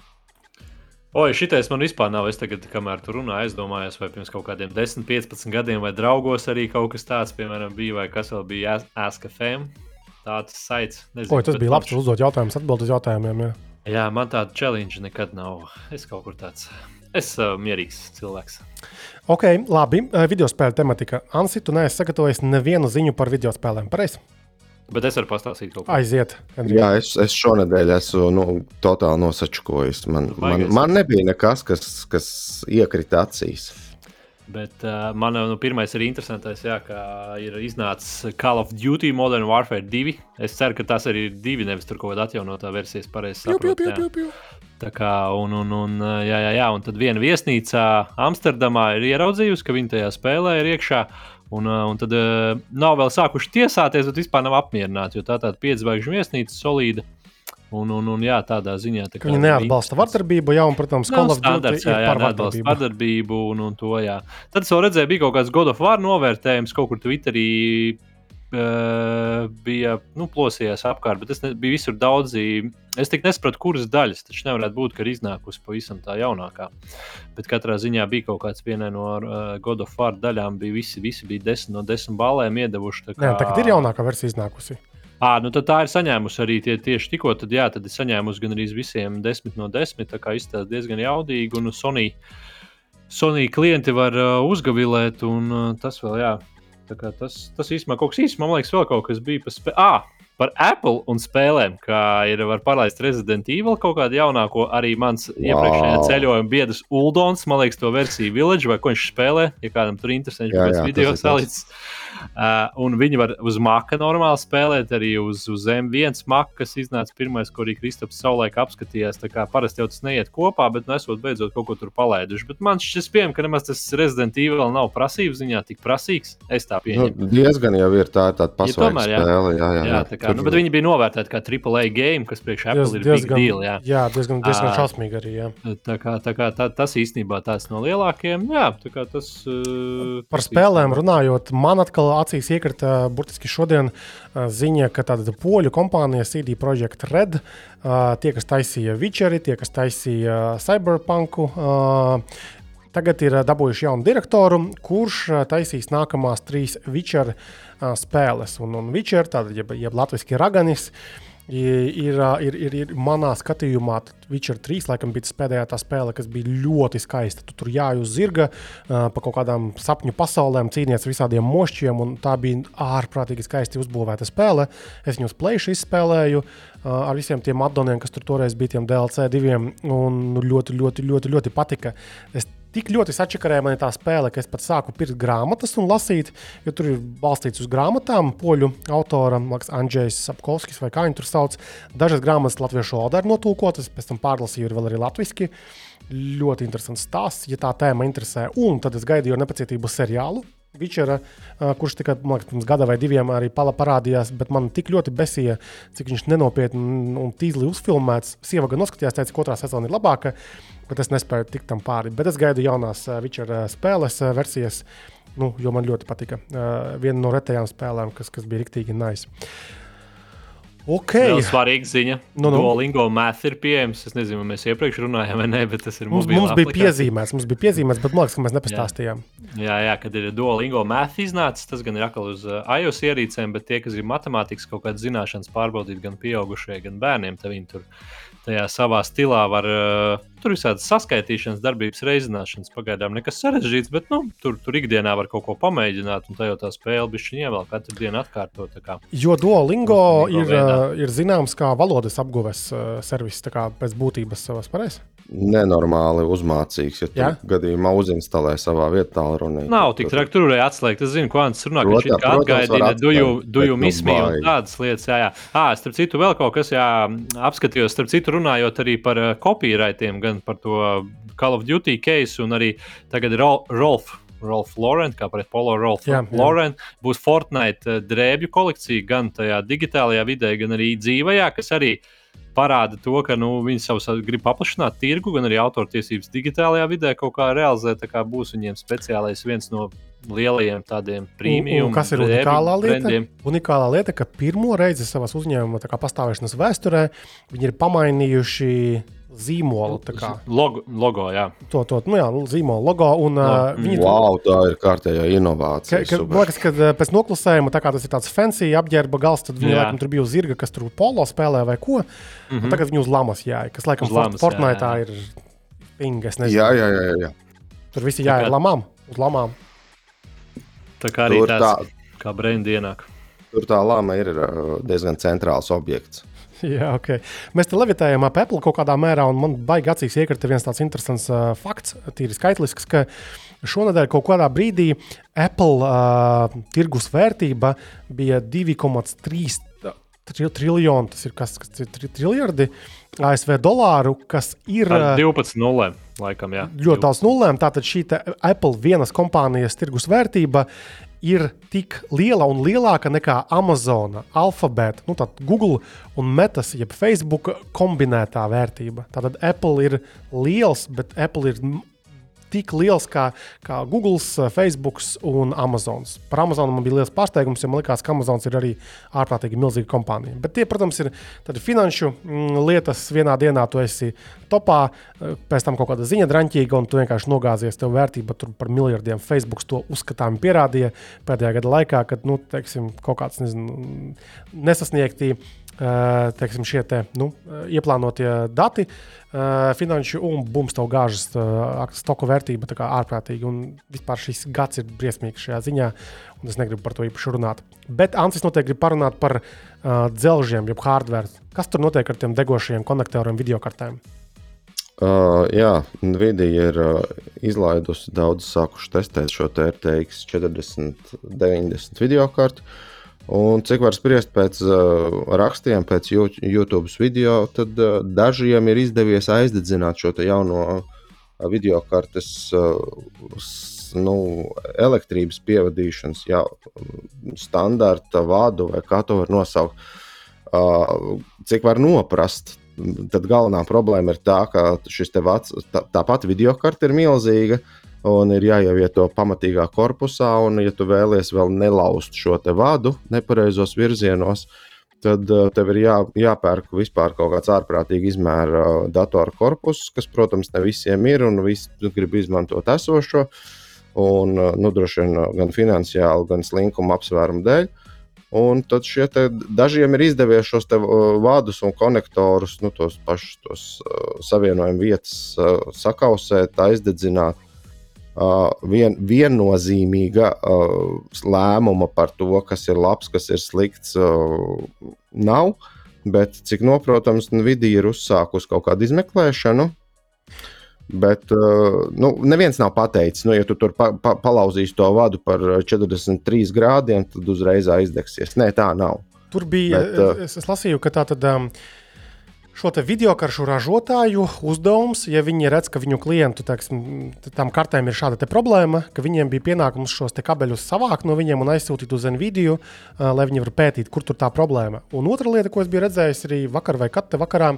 Oi, šitais man vispār nav. Es tagad, kamēr tu runā, aizdomājos, vai pirms kaut kādiem 10, 15 gadiem, vai draugos arī kaut kas tāds, piemēram, bija, vai kas vēl bija AskFM. Tāds saits. Nezinu, Oi, tas bija labs, uzdot jautājumus, atbildēt uz jautājumiem. Jā. jā, man tāda challenge nekad nav. Es kaut kur tāds. Es esmu uh, mierīgs cilvēks. Ok, labi. Uh, video spēļu tematika. Ansi, tu neesi sagatavojis nevienu ziņu par video spēlēm. Pareizi? Bet es varu pastāstīt kaut ko. Aiziet. Andrija. Jā, es, es šonadēļ esmu nu, totāli nosačkojis. Man, man, man nebija nekas, kas, kas iekrita acīs. Bet uh, man nu, pirmais ir interesantais, jā, ka ir iznācis Call of Duty Modern Warfare 2. Es ceru, ka tas arī ir divi, nevis tur kaut kāda atjaunotā versijas, pareizi saprotu. Tā kā, un, un, un, jā, jā, jā, un tad viena viesnīca Amsterdamā ir ieraudzījusi, ka viņi tajā spēlē ir iekšā. Un, un tad uh, nav vēl sākuši tiesāties, bet vispār nav apmierināti, jo tā tāda piedzvaigžņu viesnīca solīda. Un, un, un jā, tādā ziņā tā viņi neatbalsta vardarbību, jau, un, protams, Call of Duty jā, jā, neatbalsta vardarbību un, un to, jā. Tad es vēl redzēju, bija kaut kāds God of War novērtējums kaut kur Twitterī bija nu, plosījās apkārt, bet es ne, biju visur daudzi. Es tik nesapratu, kuras daļas. Taču nevarētu būt, ka ir iznākusi pavisam tā jaunākā. Bet katrā ziņā bija kaut kāds vienai no uh, God of War daļām. Bija visi, visi bija 10 no 10 balēm iedevuši. Kā... Nē, tagad ir jaunākā versija iznākusi. À, nu tā ir saņēmusi arī tie, tieši tikko. Tad, jā, tad ir saņēmusi gan arī visiem 10 no 10. Tā kā izstāsta diezgan jaudīgi. Un Sony, Sony klienti var uh, uzgavilēt, un uh, tas vēl, jā, Tas, tas īstenībā kaut kas īstenībā, man liekas, vēl kaut kas bija par spēku. Ah, par Apple un spēlēm, kā ir var palaist Resident Evil kaut kādu jaunāko, arī mans wow. iepriekšējā ceļojuma biedrs Uldons, man liekas, to versiju Village, vai ko viņš spēlē, ja kādam tur interesē, viņš pēc video salicis. Uh, un viņi var uz maka normāli spēlēt, arī uz, uz M1 maka, kas iznāca pirmais, ko arī Kristaps savulaik apskatījās. Tā kā parasti jau tas neiet kopā, bet nu, esot beidzot kaut ko tur palaiduši. Bet man šķiet, pieejams, ka nemaz tas Resident Evil nav prasības ziņā tik prasīgs. Es tā pieņemu. Nu, diezgan jau ir tā, tāda pasaules ja, spēle. Jā, jā, jā, jā, tā kā, tur... nu, bet viņi bija novērtēti kā AAA game, kas priekš Apple Diez, ir diezgan, big deal. Jā, jā diezgan, diezgan šausmīgi arī. Jā. Tā kā, tā kā tā, tas īstenībā tāds no lielākajiem. Jā, tā kā tas. Uh, Par spēlēm runājot, man atkal acīs iekrita burtiski šodien ziņa, ka tāda poļu kompānija CD Projekt Red, tie, kas taisīja Witcheri, tie, kas taisīja Cyberpunku, tagad ir dabūjuši jaunu direktoru, kurš taisīs nākamās trīs Witcher spēles. Un, un Witcher, tātad jeb, jeb latviski raganis, uh, ir, ir, ir, ir manā skatījumā, Witcher 3 laikam bija pēdējā tā spēle, kas bija ļoti skaista. Tu tur jāj uz zirga, pa kaut kādām sapņu pasaulēm, cīnīties ar visādiem mošķiem, un tā bija ārprātīgi skaisti uzbūvēta spēle. Es viņus plēšu izspēlēju ar visiem tiem addoniem, kas tur toreiz bija tiem DLC diviem, un ļoti, ļoti, ļoti, ļoti patika. Es tik ļoti sačakarēja man tā spēle, ka es pat sāku pirkt grāmatas un lasīt, jo tur ir balstīts uz grāmatām. Poļu autoram, Andrzejs Sapkovskis vai kā viņš tur sauc. Dažas grāmatas latviešu valodā ir notulkotas, pēc tam pārlasīju ir vēl arī latviešu. Ļoti interesants stāsts, ja tā tēma interesē. Un tad es gaidīju ar nepacietību seriālu. Vičera, kurš tikai liekas, pirms gada vai diviem arī parādījās, bet man tik ļoti besīja, cik viņš nenopietni un tīzli uzfilmēts. Sieva gan noskatījās, teica, ka otrā sezona ir labāka bet es nespēju tikt tam pāri. Bet es gaidu jaunās uh, Witcher spēles uh, versijas, nu, jo man ļoti patika. Viena no retajām spēlēm, kas, kas bija rīktīgi nice. Okay. Vēl svarīga ziņa. Nu, nu. Duolingo math ir pieejams. Es nezinu, vai mēs iepriekš runājām, vai nē, bet tas ir Mums, mums bija piezīmēts, mums bija piezīmēts, bet man liekas, ka mēs nepastāstījām. Jā, jā, kad ir Duolingo math iznācis, tas gan ir atkal uz iOS ierīcēm, bet tie, kas grib matemātikas kaut kādas zināšanas pārbaudīt gan pieaugušie, gan bērniem, tad viņi tur tajā savā stilā var. Uh, tur visādas saskaitīšanas, darbības reizināšanas pagaidām nekas sarežģīts, bet nu, tur, tur ikdienā var kaut ko pamēģināt, un tā jau tā spēle bišķiņ ievēl katru dienu atkārtot. Jo Duolingo Duolingo ir, veidā. uh, ir zināms kā valodas apguves uh, servis, tā kā pēc būtības savas pareizes. Nenormāli uzmācīgs, ja tu gadījumā uzinstalē savā vietā runī. Nav tik traki, tur varēja atslēgt. Es zinu, ko Ants runā, ka viņš kā protams, var atgaidina duju, atslēgt, duju bet nu mismiju un tādas lietas. Jā, jā. À, starp citu, vēl kaut kas, jā, apskatījos, starp citu, runājot arī par uh, copyrightiem, gan par to Call of Duty case, un arī tagad Rol- Rolf. Rolf Lauren, kā pret Polo Rolf Jā, jā. Lauren, būs Fortnite uh, drēbju kolekcija gan tajā digitālajā vidē, gan arī dzīvajā, kas arī parāda to, ka nu, viņi savus grib paplašināt tirgu, gan arī autortiesības digitālajā vidē kaut kā realizēt. Tā kā būs viņiem speciālais viens no lielajiem tādiem prēmijiem. Kas ir unikālā lieta? Unikālā lieta, ka pirmo reizi savā uzņēmuma pastāvēšanas vēsturē viņi ir pamainījuši kā Logo, logo, jā. To, to nu jā, zīmolu logo. Un, uh, viņi to- Wow, tā ir kārtējā Ka, inovācija. ka, super. man liekas, ka pēc noklusējuma, tā kā tas ir tāds fancy apģērba gals, tad viņi laikam tur bija zirga, kas tur polo spēlē vai ko. Mm -hmm. Tagad viņi uz lamas jāja, kas laikam jā, Fortnite ir pinga. es nezinu. Jā, jā, jā. jā. Tur visi jāja kā- lamām, uz lamām. Tā kā arī Tur tāds tā- kā brenda ienāk. Tur tā lama ir diezgan centrāls objekts. Jā, okay. Mēs te levitējam ap Apple kaut kādā mērā, un man baigi acīs iekrita viens tāds interesants uh, fakts, tīri skaitlisks, ka šonadēļ kaut kādā brīdī Apple uh, tirgus vērtība bija 2,3 tri- triljoni, tas ir kas, kas ir tri, triljardi ASV dolāru, kas ir. Ar uh, 12 nulēm, laikam, jā. ļoti daudz nulēm. Tātad šī Apple vienas kompānijas tirgus vērtība ir tik liela un lielāka nekā Amazon, Alphabet, nu, Google un Metas, jeb Facebook kombinētā vērtība. Tātad Apple ir liels, bet Apple ir tik liels kā, kā Google, Facebook un Amazon. Par Amazon man bija liels pārsteigums, jo man liekas, ka Amazon ir arī ārprātīgi milzīga kompānija. Bet tie, protams, ir finanšu mm, lietas. Vienā dienā tu esi topā, eh, pēc tam kaut kāda ziņa draņķīga, un tu vienkārši nogāzies. Tev vērtība tur par miljardiem. Facebook to uzskatām pierādīja pēdējā gada laikā, kad nu, teiksim, kaut kāds nezinu, nesasniegti. Teiksim, šie te, nu, ieplānotie dati, uh, finanšu un bums tev gāžas uh, stoku vērtība ārprātīgi. Un vispār šis gads ir briesmīgs šajā ziņā, un es negribu par to īpaši runāt. Bet Ancis noteikti grib parunāt par uh, dzelžiem, jeb hardware. Kas tur notiek ar tiem degošajiem konektoriem, video kartēm? Uh, jā, Nvidia ir uh, izlaidusi daudz, sākuši testēt šo RTX 40, 90 video kartu. Un cik var spriest pēc uh, rakstiem, pēc YouTube video, tad uh, dažiem ir izdevies aizdedzināt šo jauno uh, video kartes uh, nu, elektrības pievadīšanas, jā, standarta vadu vai kā to var nosaukt. Uh, cik var noprast, tad galvenā problēma ir tā, ka šis te vats, tā, tā pati video karte ir milzīga. Un ir jāievieto pamatīgā korpusā, un, ja tu vēlies vēl nelauzt šo vadu nepareizos virzienos, tad uh, tev ir jā, jāpērk vispār kaut kāds ārprātīgi izmēra datora korpus, kas, protams, ne visiem ir, un visi grib izmantot esošo. Un, uh, nu, droši vien uh, gan finansiāli, gan slinkuma apsvērumu dēļ. Un tad te dažiem ir izdevies šos vādus un konektorus, nu, tos pašus tos, uh, savienojumu vietas uh, sakausēt, aizdedzināt. Uh, vien, viennozīmīga uh, lēmuma par to, kas ir labs, kas ir slikts, uh, nav. Bet, cik noprotams, Nvidia ir uzsākusi kaut kādu izmeklēšanu. Bet uh, nu, neviens nav pateicis, nu, ja tu tur pa, pa, palauzīsi to vadu par 43 grādiem, tad uzreiz aizdegsies. Nē, tā nav. Tur bija, Bet, uh, es, es lasīju, ka tā tad. Um, Šo te video karšu ražotāju uzdevums, ja viņi redz, ka viņu klientu teiksim, tam kartēm ir šāda problēma, ka viņiem bija pienākums šos kabeļus savākt no viņiem un aizsūtīt uz Nvidia, lai viņi varētu pētīt, kur tur tā problēma. Un otra lieta, ko es biju redzējis arī vakar vai kad te vakarā,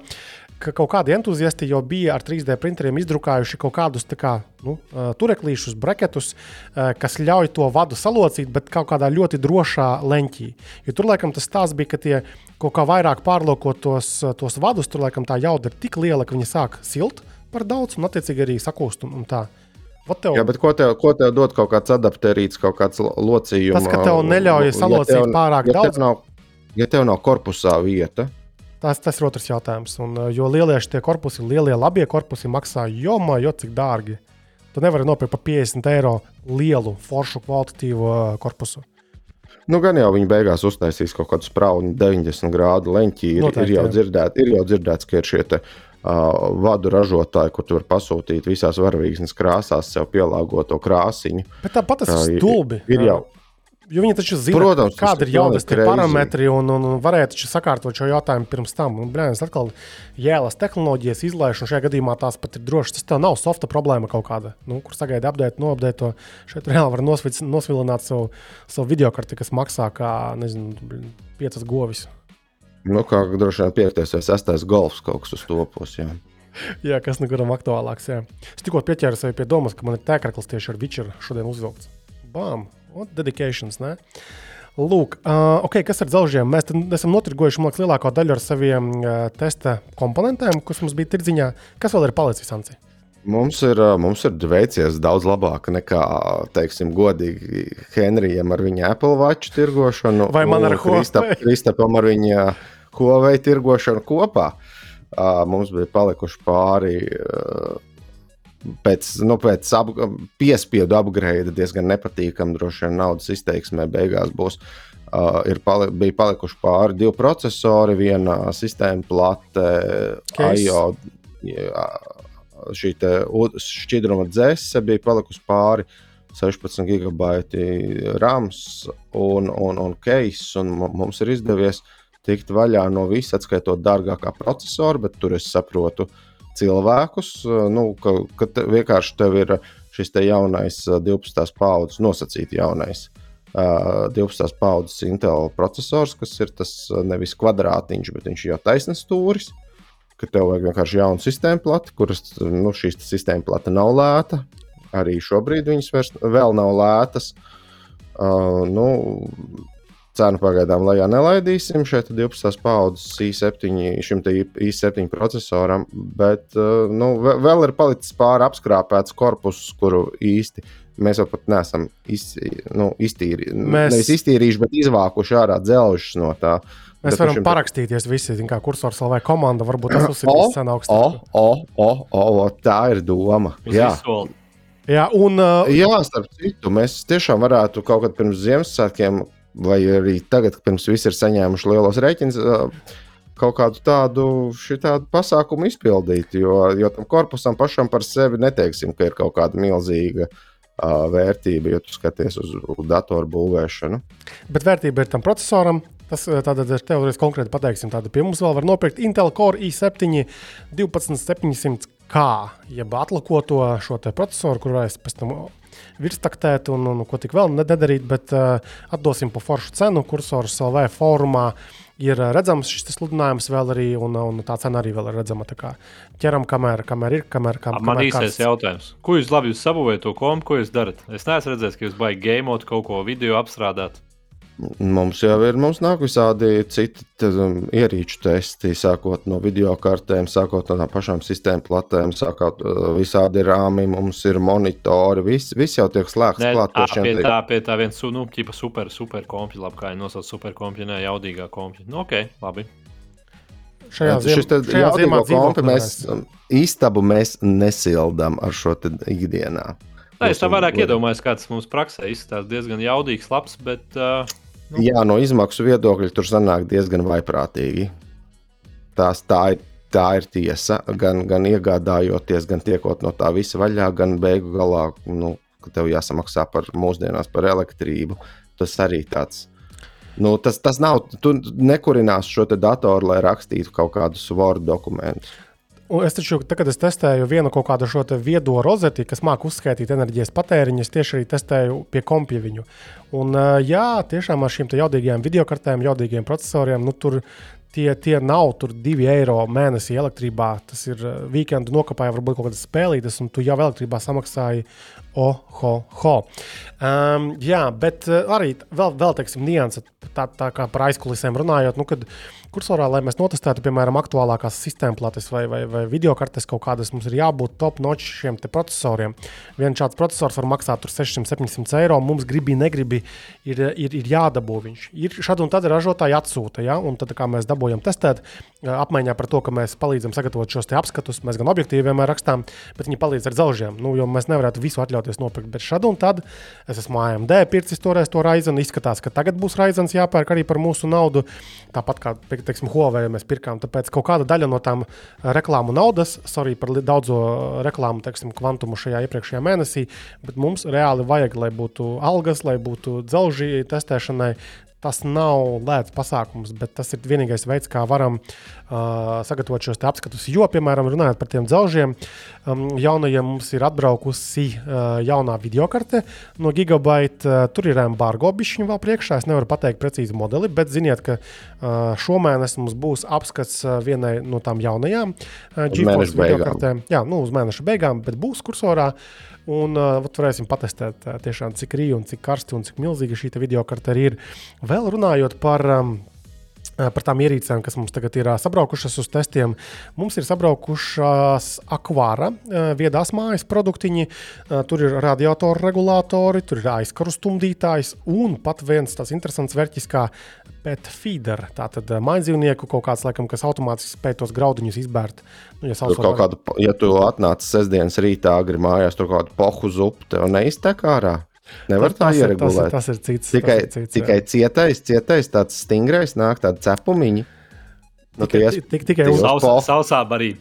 ka kaut kādi entuziasti jau bija ar 3D printeriem izdrukājuši kaut kādus kā, nu, tureklīšus, breketus, kas ļauj to vadu salocīt, bet kaut kādā ļoti drošā leņķī. Jo tur laikam tas stāsts bija, ka tie kaut kā vairāk pārlūkot tos, tos vadus, tur laikam tā jauda ir tik liela, ka viņi sāk silt par daudz un attiecīgi arī sakūst. Un tā. Tev... Jā, bet ko tev, ko tev dod kaut kāds adapterīts, kaut kāds locījums? Tas, ka tev neļauj salocīt ja tev, pārāk ja daudz. Tev nav, ja tev nav korpusā vieta, Tas, tas ir otrs jautājums. Un, jo lielie šie korpusi, lielie labie korpusi maksā jomā, jo cik dārgi. Tu nevari nopirkt par 50 eiro lielu, foršu, kvalitatīvu korpusu. Nu, gan jau viņi beigās uztaisīs kaut kādu sprauni 90 grādu leņķī. Ir, Noteikti, ir, jau dzirdēt, ir jau dzirdēts, ka ir šie te, uh, vadu ražotāji, kur tu vari pasūtīt visās varavīksnes krāsās, sev pielāgoto krāsiņu. Bet tāpat tas ir stulbi. Ir, ir jau, Jo viņi taču zina, Protams, kāda ir jaunas parametri un, un, un varēja taču sakārtot šo jautājumu pirms tam. Un, blēņas, atkal jēlas tehnoloģijas izlaiž, un šajā gadījumā tās pat ir drošas. Tas nav softa problēma kaut kāda, nu, kur sagaidi apdēt, noapdēt to. Šeit reāli var nosvic, nosvilināt savu, savu videokarti, kas maksā kā, nezinu, piecas govis. Nu, kā droši vien piektais vai sestais golfs kaut kas uz topos. Jā. jā, kas nu kuram aktuālāks. Jā. Es tikko pieķēru sevi pie domas, ka man ir tēkraklis tieši ar Vičeru šodien uzvilkts. Bām! Dedications. Ne? Lūk, uh, okay, kas ar dzelžiem? Mēs esam notirgojuši liekas, lielāko daļu ar saviem uh, testa komponentiem, kas mums bija tirdziņā. Kas vēl ir palicis, Anci? Mums ir, mums ir veicies daudz labāk nekā, teiksim, godīgi Henrijam ar viņa Apple Watch tirgošanu. Vai man ar? Kristapam ar viņa Huawei tirgošanu kopā. Uh, mums bija palikuši pāri. Uh, pēc, nu, pēc ap, piespiedu upgrade diezgan nepatīkami. Droši vien naudas izteiksmē beigās būs. Uh, ir pali, bija palikuši pāri divi procesori, viena sistēma plate, IO. Šī šķidruma dzēse bija palikusi pāri 16 gigabaiti RAMs un, un, un case. Un mums ir izdevies tikt vaļā no visa, atskaitot dārgākā procesora, bet tur es saprotu, uh, cilvēkus, eh, nu, ka, ka te, vienkārši tev ir šis te jaunais 12. Eh, paudzes, nosacīti jaunais. Uh, 12. paudzes Intel processors, kas ir tas nevis kvadrātiņš, bet viņš jau taisnīgs stūris. Ka tev vajag vienkārši jaunu sistēmu plati, kuras nu, šīs sistēma plata nav lēta. Arī šobrīd viņas vairs, vēl nav lētas. Uh, nu, Cenu pagaidām lejā nelaidīsim. Šeit ir 12. paudzes i7, šim i7 procesoram, bet uh, nu, vēl ir palicis pāri apskrāpēts korpus, kuru īsti mēs jau pat neesam iz, nu, iztīri, mēs... nevis iztīrījuši, bet izvākuši ārā dzelžus no tā. Mēs varam šim... parakstīties visi, kā kursors vai komanda. Varbūt tas uzsver cenu augstāk. O, o, o, o, tā ir doma. Jā. Jā, un, uh... Jā, starp citu, mēs tiešām varētu kaut kad pirms Ziemassvētkiem vai arī tagad, pirms visi ir saņēmuši lielos rēķinus, kaut kādu tādu pasākumu izpildīt. Jo, jo tam korpusam pašam par sevi neteiksim, ka ir kaut kāda milzīga uh, vērtība, ja tu skaties uz, uz datoru būvēšanu. Bet vērtība ir tam procesoram. Tas tātad ir teorētiski konkrēti pateiksim, tāda pie mums vēl var nopirkt Intel Core i7 12700K, jeb atlakoto šo procesoru, kur varēs pēc tam virstaktēt un, un ko tik vēl nedarīt, bet uh, atdosim pa foršu cenu. Kursors LV fórumā ir redzams šis sludinājums vēl arī, un, un tā cena arī vēl ir redzama. ķeram, kamēr, kamēr ir, kamēr, kamēr Man īsais jautājums. Ko jūs labi jūs sabūvējat to kompu, ko jūs darat? Es neesmu redzējis, ka jūs baigi gamot kaut ko video apstrādāt. Mums jau ir, mums nāk visādi citi um, ierīču testi, sākot no video kartēm, sākot no tām pašām sistēmu platēm, sākot uh, visādi rāmi, mums ir monitori, viss, viss jau tiek slēgts klāt. Tā, pie tā, pie tā viens, nu, ķipa super, super kompļi, labi, kā ir nosaukt super kompļi, ne jaudīgā kompļi. Nu, ok, labi. Šajā, šis šajā ziemā kompi mēs, mēs nesildam ar šo ikdienā. Nē, es tā vairāk iedomājos, kāds mums praksē izskatās diezgan jaudīgs, labs, bet uh, Nu. Jā, no izmaksu viedokļa tur sanāk diezgan vaiprātīgi. Tās, tā, ir, tā ir tiesa. Gan, gan iegādājoties, gan tiekot no tā visa vaļā, gan beigu galā, nu, ka tev jāsamaksā par mūsdienās par elektrību. Tas arī tāds. Nu, tas, tas nav. Tu nekurinās šo datoru, lai rakstītu kaut kādus Word dokumentus. Un es taču, tā, kad es testēju vienu kaut kādu šo viedo rozeti, kas māca uzskaitīt enerģijas patēriņu, es tieši arī testēju pie kompja viņu. Un, jā, tiešām ar šīm jaudīgajām video kartēm, jaudīgiem procesoriem, nu, tur tie, tie nav tur 2 eiro mēnesī elektrībā. Tas ir weekendu nokāpāja, varbūt kaut kādas spēlītas, un tu jau elektrībā samaksāji oho, ho. Um, jā, bet arī vēl, vēl teiksim, nianses, tā, tā kā par aizkulisēm runājot, nu, kad kursorā, lai mēs notestētu, piemēram, aktuālākās sistēmplates vai, vai, vai video kartes kaut kādas, mums ir jābūt top notch šiem procesoriem. Viens šāds processors var maksāt 600-700 eiro. Mums gribi, negribi, ir, ir, ir jādabū viņš. Ir šādi un tad ražotāji atsūta, ja? un tad, kā mēs dabūjam testēt, apmaiņā par to, ka mēs palīdzam sagatavot šos apskatus, mēs gan objektīvi vienmēr rakstām, bet viņi palīdz ar dzelžiem. Nu, jo mēs nevarētu visu atļauties nopirkt. Bet šādi un tad es esmu AMD pircis toreiz to raizenu. Izskatās, ka tagad būs raizens jāpērk arī par mūsu naudu. Tāpat kā teiksim, Huawei mēs pirkām. Tāpēc kaut kāda daļa no tām reklāmu naudas, sorry par daudzo reklāmu teiksim, kvantumu šajā iepriekšējā mēnesī, bet mums reāli vajag, lai būtu algas, lai būtu dzelži testēšanai. Tas nav lēts pasākums, bet tas ir vienīgais veids, kā varam uh, sagatavot šos apskatus. Jo, piemēram, runājot par tiem dzelžiem, um, jaunajiem mums ir atbraukusi uh, jaunā videokarte no Gigabyte. Uh, tur ir embargo bišķiņa vēl priekšā. Es nevaru pateikt precīzi modeli, bet ziniet, ka uh, šomēnes mums būs apskats uh, vienai no tām jaunajām uh, GeForce videokartēm. Jā, nu, uz mēneša beigām, bet būs kursorā. Uh, Un uh, varēsim patestēt, uh, tiešām, cik rīja un cik karsti un cik milzīga šī video karte arī ir. Vēl runājot par. Um, Par tām ierīcēm, kas mums tagad ir sabraukušas uz testiem, mums ir sabraukušās akvāra viedās mājas produktiņi. Tur ir radiatoru regulātori, tur ir aizkaru stumdītājs un pat viens tāds interesants vērķis kā pet feeder. Tātad eh, mājdzīvnieku kaut kāds, laikam, kas automātiski spēj tos graudiņus izbērt. Nu, ja, kaut kādu, ja tu atnāc sestdienas rītā agri mājās, tur kaut kādu pohu zupu neiztek ārā. Nevar tas, tā tas ieregulēt. Ir, tas, ir, tas ir cits. Tikai, ir cits, tikai cietais, cietais, tāds stingrais, nāk tādi cepumiņi. Nu, tikai es, tik, tikai uz sausā barību.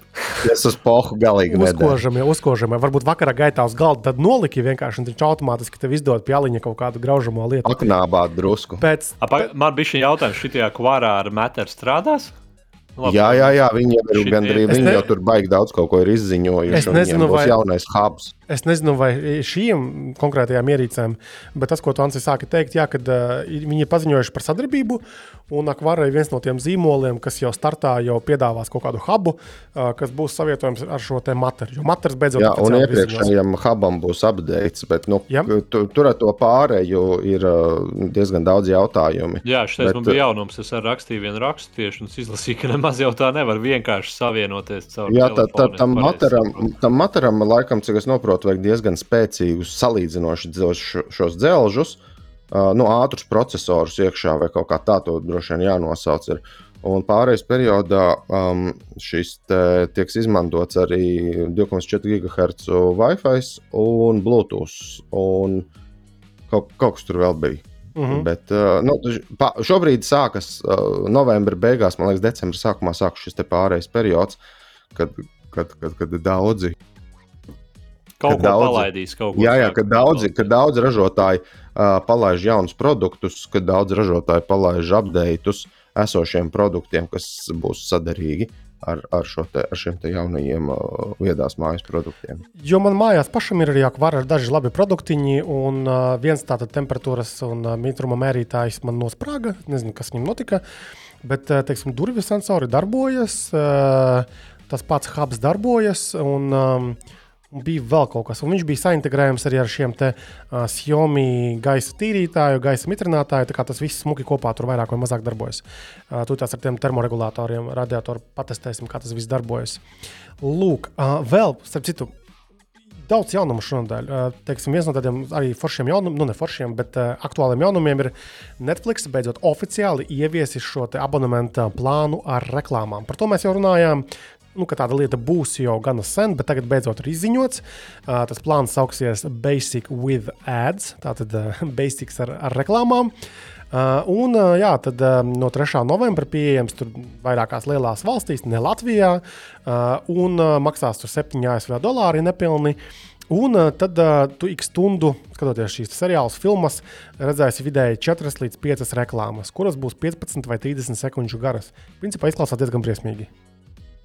Es uz pohu galīgi uzkožam, ja uzkožam. Varbūt vakarā gaitā uz galda tad noliki vienkārši, un viņš automātiski tev izdod pieliņa kaut kādu graužamo lietu. Aknābāt drusku. Pēc, Apa, man bija šī jautājums, šitajā kvārā ar metālu strādās? Labi. Jā, jā, jā, viņi jau ir gandrīz. Viņi ne... jau tur baigi daudz ko ir izziņojuši. Es nezinu, vai jaunais hubs. Es nezinu, vai šīm konkrētajām ierīcēm, bet tas, ko tu Ansi sāki teikt, jā, kad uh, viņi ir paziņojuši par sadarbību, un Akvara ir viens no tiem zīmoliem, kas jau startā jau piedāvās kaut kādu hubu, kas būs savietojams ar šo te materu. Jo maters beidzot jā, un iepriekšējiem hubam būs updates, bet nu, tu, tur ar to pārēju ir diezgan daudz jautājumu. Jā, šis bet, man bija jaunums. Es rakstīju vienu rakstu tieši un izlasīju, ka nemaz jau tā nevar vienkārši savienoties caur jā, tā, tā, tam, materam, tam materam, laikam, cik es saprotu, vajag diezgan spēcīgus, salīdzinoši šos dzelžus, uh, nu, ātrus procesorus iekšā, vai kaut kā tā to droši vien jānosauc. Ir. Un pārējais periodā um, šis tiek izmantots arī 2,4 GHz Wi-Fi un Bluetooth. Un kaut, kaut kas tur vēl bija. Mm -hmm. Bet uh, nu, šobrīd sākas uh, novembra beigās, man liekas, decembra sākumā sākas šis pārējais periods, kad, kad, kad, kad daudzi Kaut ko daudzi, palaidīs, kaut ko jā, jā, kad daudzi, kad daudzi ražotāji uh, palaiž jaunus produktus, kad daudzi ražotāji palaiž updateus esošiem produktiem, kas būs sadarīgi ar, ar, te, ar šiem jaunajiem uh, viedās mājas produktiem. Jo man mājās pašam ir arī akvāra ar daži labi produktiņi, un uh, viens tātad temperatūras un uh, mitruma mērītājs man nosprāga. Nezinu, kas viņam notika, bet, uh, teiksim, durvju sensori darbojas, uh, tas pats hubs darbojas, un um, bija vēl kaut kas. Un viņš bija saintegrējams arī ar šiem te uh, Xiaomi gaisa tīrītāju, gaisa mitrinātāju. Tā kā tas viss smuki kopā tur vairāk vai mazāk darbojas. Uh, tur tās ar tiem termoregulatoriem, radiatoru patestēsim, kā tas viss darbojas. Lūk, uh, vēl, starp citu, daudz jaunumu šonadēļ. Uh, teiksim, viens no tādiem arī foršiem jaunumiem, nu ne foršiem, bet uh, aktuāliem jaunumiem ir Netflix beidzot oficiāli ieviesis šo abonementa plānu ar reklāmām. Par to mēs jau runājām nu, ka tāda lieta būs jau gana sen, bet tagad beidzot ir izziņots. Uh, tas plāns sauksies Basic with Ads, tātad uh, basics ar, ar reklāmām. Uh, un uh, jā, tad, uh, no 3. novembra pieejams vairākās lielās valstīs, ne Latvijā, uh, un uh, maksās tur 7 ASV dolāri nepilni. Un uh, tad uh, tu ik stundu, skatoties šīs seriālus, filmas, redzēsi vidēji 4 līdz 5 reklāmas, kuras būs 15 vai 30 sekundžu garas. Principā izklausās diezgan briesmīgi.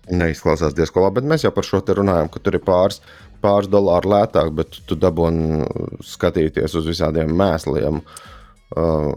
Neizklausās diezgan labi, mēs jau par šo te runājam, ka tur ir pāris, pāris dolāru lētāk, bet tu dabūni skatīties uz visādiem mēsliem. Uh,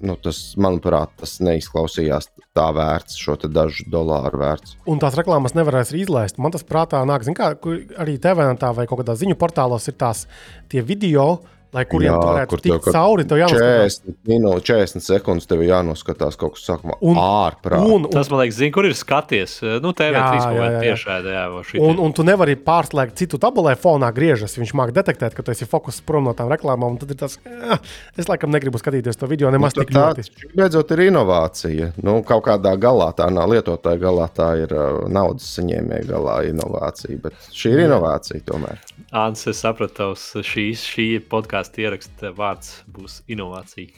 nu, tas, manuprāt, tas neizklausījās tā vērts, šo dažu dolāru vērts. Un tās reklāmas nevarēs izlaist. Man tas prātā nāk, kā, arī TV vai kaut kādā ziņu portālos ir tās video Lai kuriem jā, varētu kur tikt cauri, tev jānoskatās. 40, minūte, 40 sekundes tev jānoskatās kaut kas sākumā ārprāt. Un, un, tas, man liekas, zina, kur ir skaties. Nu, TV3 vai tiešādi. Jā, un, un tu nevari pārslēgt citu tabulē fonā griežas. Viņš māk detektēt, ka tu esi fokus prom no tām reklāmām. Tad ir tas, es laikam negribu skatīties to video nemaz nu, tik ļoti. Beidzot, ir inovācija. Nu, kaut kādā galā tā nav lietotāja galā, tā ir uh, naudas saņēmēja galā inovācija. Bet šī ir inovācija tomēr. Ants, es sapratu, šīs, šī podkāstu ieraksta vārds būs inovācija.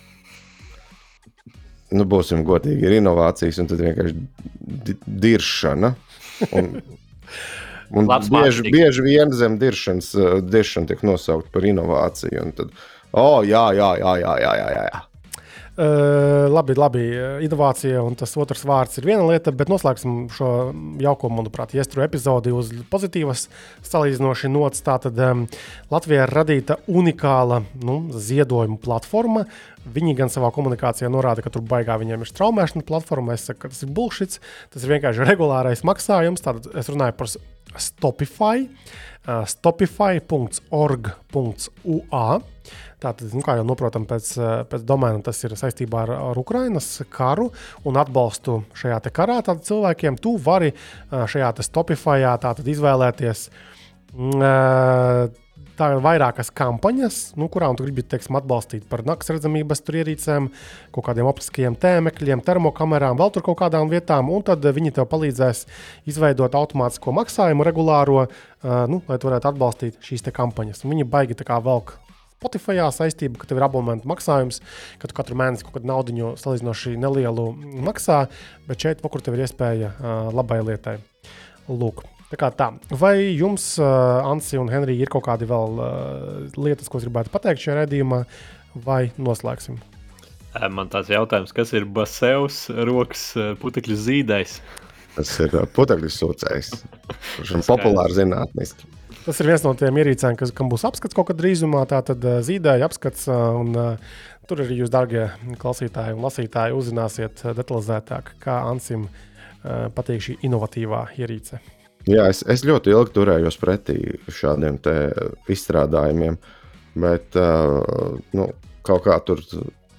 Nu, būsim godīgi, ir inovācijas, un tad vienkārši diršana. Un, un bieži, bieži vien zem diršanas, diršana tiek nosaukt par inovāciju. Tad, oh, jā, jā, jā, jā, jā, jā. jā. Uh, labi, labi, inovācija un tas otrs vārds ir viena lieta, bet noslēgsim šo jauko, manuprāt, iesturu epizodi uz pozitīvas salīdzinoši nots. Tātad um, Latvijā ir radīta unikāla nu, ziedojuma platforma. Viņi gan savā komunikācijā norāda, ka tur baigā viņiem ir straumēšana platforma. Es saku, ka tas ir bullshit, tas ir vienkārši regulārais maksājums. Tātad es runāju par Stopify, uh, stopify.org.ua. Tātad, nu, kā jau noprotam, pēc, eh, pēc domēna tas ir saistībā ar, ar Ukrainas karu un atbalstu šajā karā. Tad cilvēkiem tu vari eh, šajā Stopifyā izvēlēties. Mm, eh, tā ir vairākas kampaņas, nu, kurām tu gribi teiksim, atbalstīt par naktas redzamības ierīcēm, kaut kādiem optiskajiem tēmekļiem, termokamerām, vēl tur kaut kādām vietām. Un tad viņi tev palīdzēs izveidot automātisko maksājumu regulāro, uh, nu, lai tu varētu atbalstīt šīs kampaņas. Un viņi baigi velk Spotify saistība, ka tev ir abonentu maksājums, ka tu katru mēnesi kaut kādu naudu salīdzinoši nelielu maksā, bet šeit kur tev ir iespēja uh, labai lietai. Lūk. Tā kā tā. Vai jums, uh, Ansi un Henrija, ir kaut kādi vēl uh, lietas, ko gribētu pateikt šajā redzējumā, vai noslēgsim? Man tāds jautājums, kas ir basevs rokas putekļu zīdais? Tas ir putekļu sūcējs. Viņš ir populārs zinātniski. Tas ir viens no tiem ierīcēm, kas, kam būs apskats kaut kad drīzumā. Tā tad zīdēja apskats, un tur arī jūs, darbie klausītāji un lasītāji, uzzināsiet detalizētāk, kā Ansim patīk šī inovatīvā ierīce. Jā, es, es ļoti ilgi turējos pretī šādiem izstrādājumiem, bet nu, kaut kā tur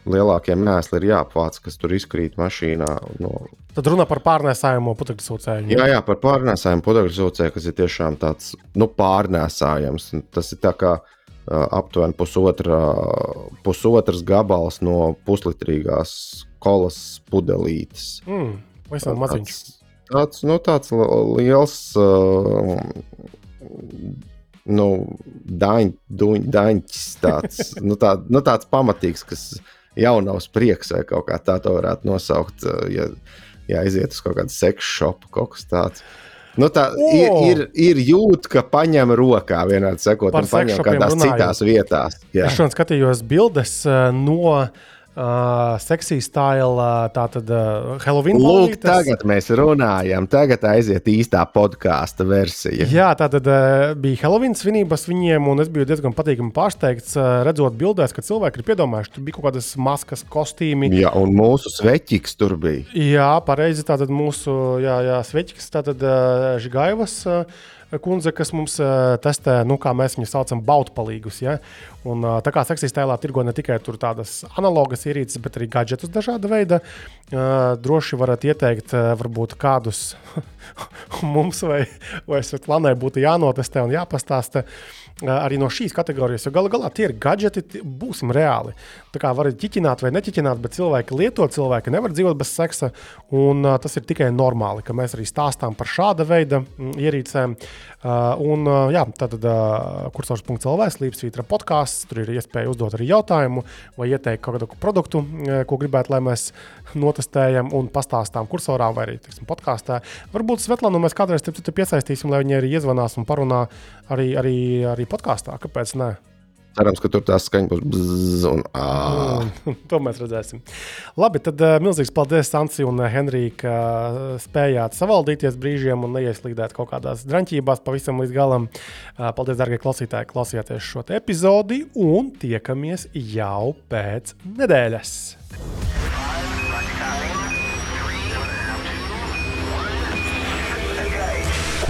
lielākie mēsli ir jāapvāc, kas tur izkrīt mašīnā. No... Tad runa par pārnēsājumu putekļu sūcēju. Jā, jā, par pārnēsājumu putekļu sūcēju, kas ir tiešām tāds nu, pārnēsājams. Tas ir tā kā uh, aptuveni pusotra, pusotrs gabals no puslitrīgās kolas pudelītes. Mm, Pavisam maziņš. Tāds, nu, tāds liels. Uh, nu, daņ, daņķis, tāds, nu, tā, nu, tāds pamatīgs, kas jaunavs prieks, vai kaut kā tā to varētu nosaukt, eh, ja, ja aiziet uz kaut kādu seksu šopu, kaut kas tāds. Nu, tā oh! ir, ir, ir jūt, ka paņem rokā vienādi sekot, un paņem kādās runājot. citās vietās. Jā. Es šodien skatījos bildes eh, no uh, Uh, Seksija stila, tā tad uh, Halloween. Lūk, balītes. tagad mēs runājam, tagad aiziet īstā podkāstu versija. Jā, tā tad uh, bija Halloween svinības viņiem, un es biju diezgan patīkami pārsteigts, uh, redzot bildēs, ka cilvēki ir piedomājuši, tur bija kaut kādas maskas, kostīmi. Jā, un mūsu sveķis tur bija. Jā, pareizi, tātad mūsu jā, jā, sveķis, tātad uh, Žigaivas. Uh, kundze, kas mums testē, nu, kā mēs viņus saucam, baudpalīgus. Ja? Un, tā kā seksīs tēlā tirgo ne tikai tādas analogas ierīces, bet arī gadgetus dažāda veida. Droši varat ieteikt, varbūt kādus mums vai, vai Svetlānai būtu jānotestē un jāpastāsta. Uh, arī no šīs kategorijas. Jo galu galā tie ir gadgeti, būsim reāli. Tā kā var ķiķināt vai neķiķināt, bet cilvēki lieto, cilvēki nevar dzīvot bez seksa. Un, tas ir tikai normāli, ka mēs arī stāstām par šāda veida ierīcēm. Uh, un, uh, jā, tad uh, kursors.lv slīpsvītra podkāsts. Tur ir iespēja uzdot arī jautājumu vai ieteikt kādu produktu, uh, ko gribētu, lai mēs notestējam un pastāstām kursorā vai arī tiksim, podkāstā. Varbūt Svetlānu mēs kādreiz piesaistīsim, lai viņi arī iezvanās un parunā arī, arī, arī podkāstā. Kāpēc ne? Cerams, ka tur tās skaņas būs bzzz un ā. Mm, to mēs redzēsim. Labi, tad uh, milzīgs paldies, Anci un Henrija, ka spējāt savaldīties brīžiem un neieslīdēt kaut kādās drāmķībās pavisam līdz galam. Uh, paldies, darbie klausītāji, klausījāties šo epizodi un tiekamies jau pēc nedēļas.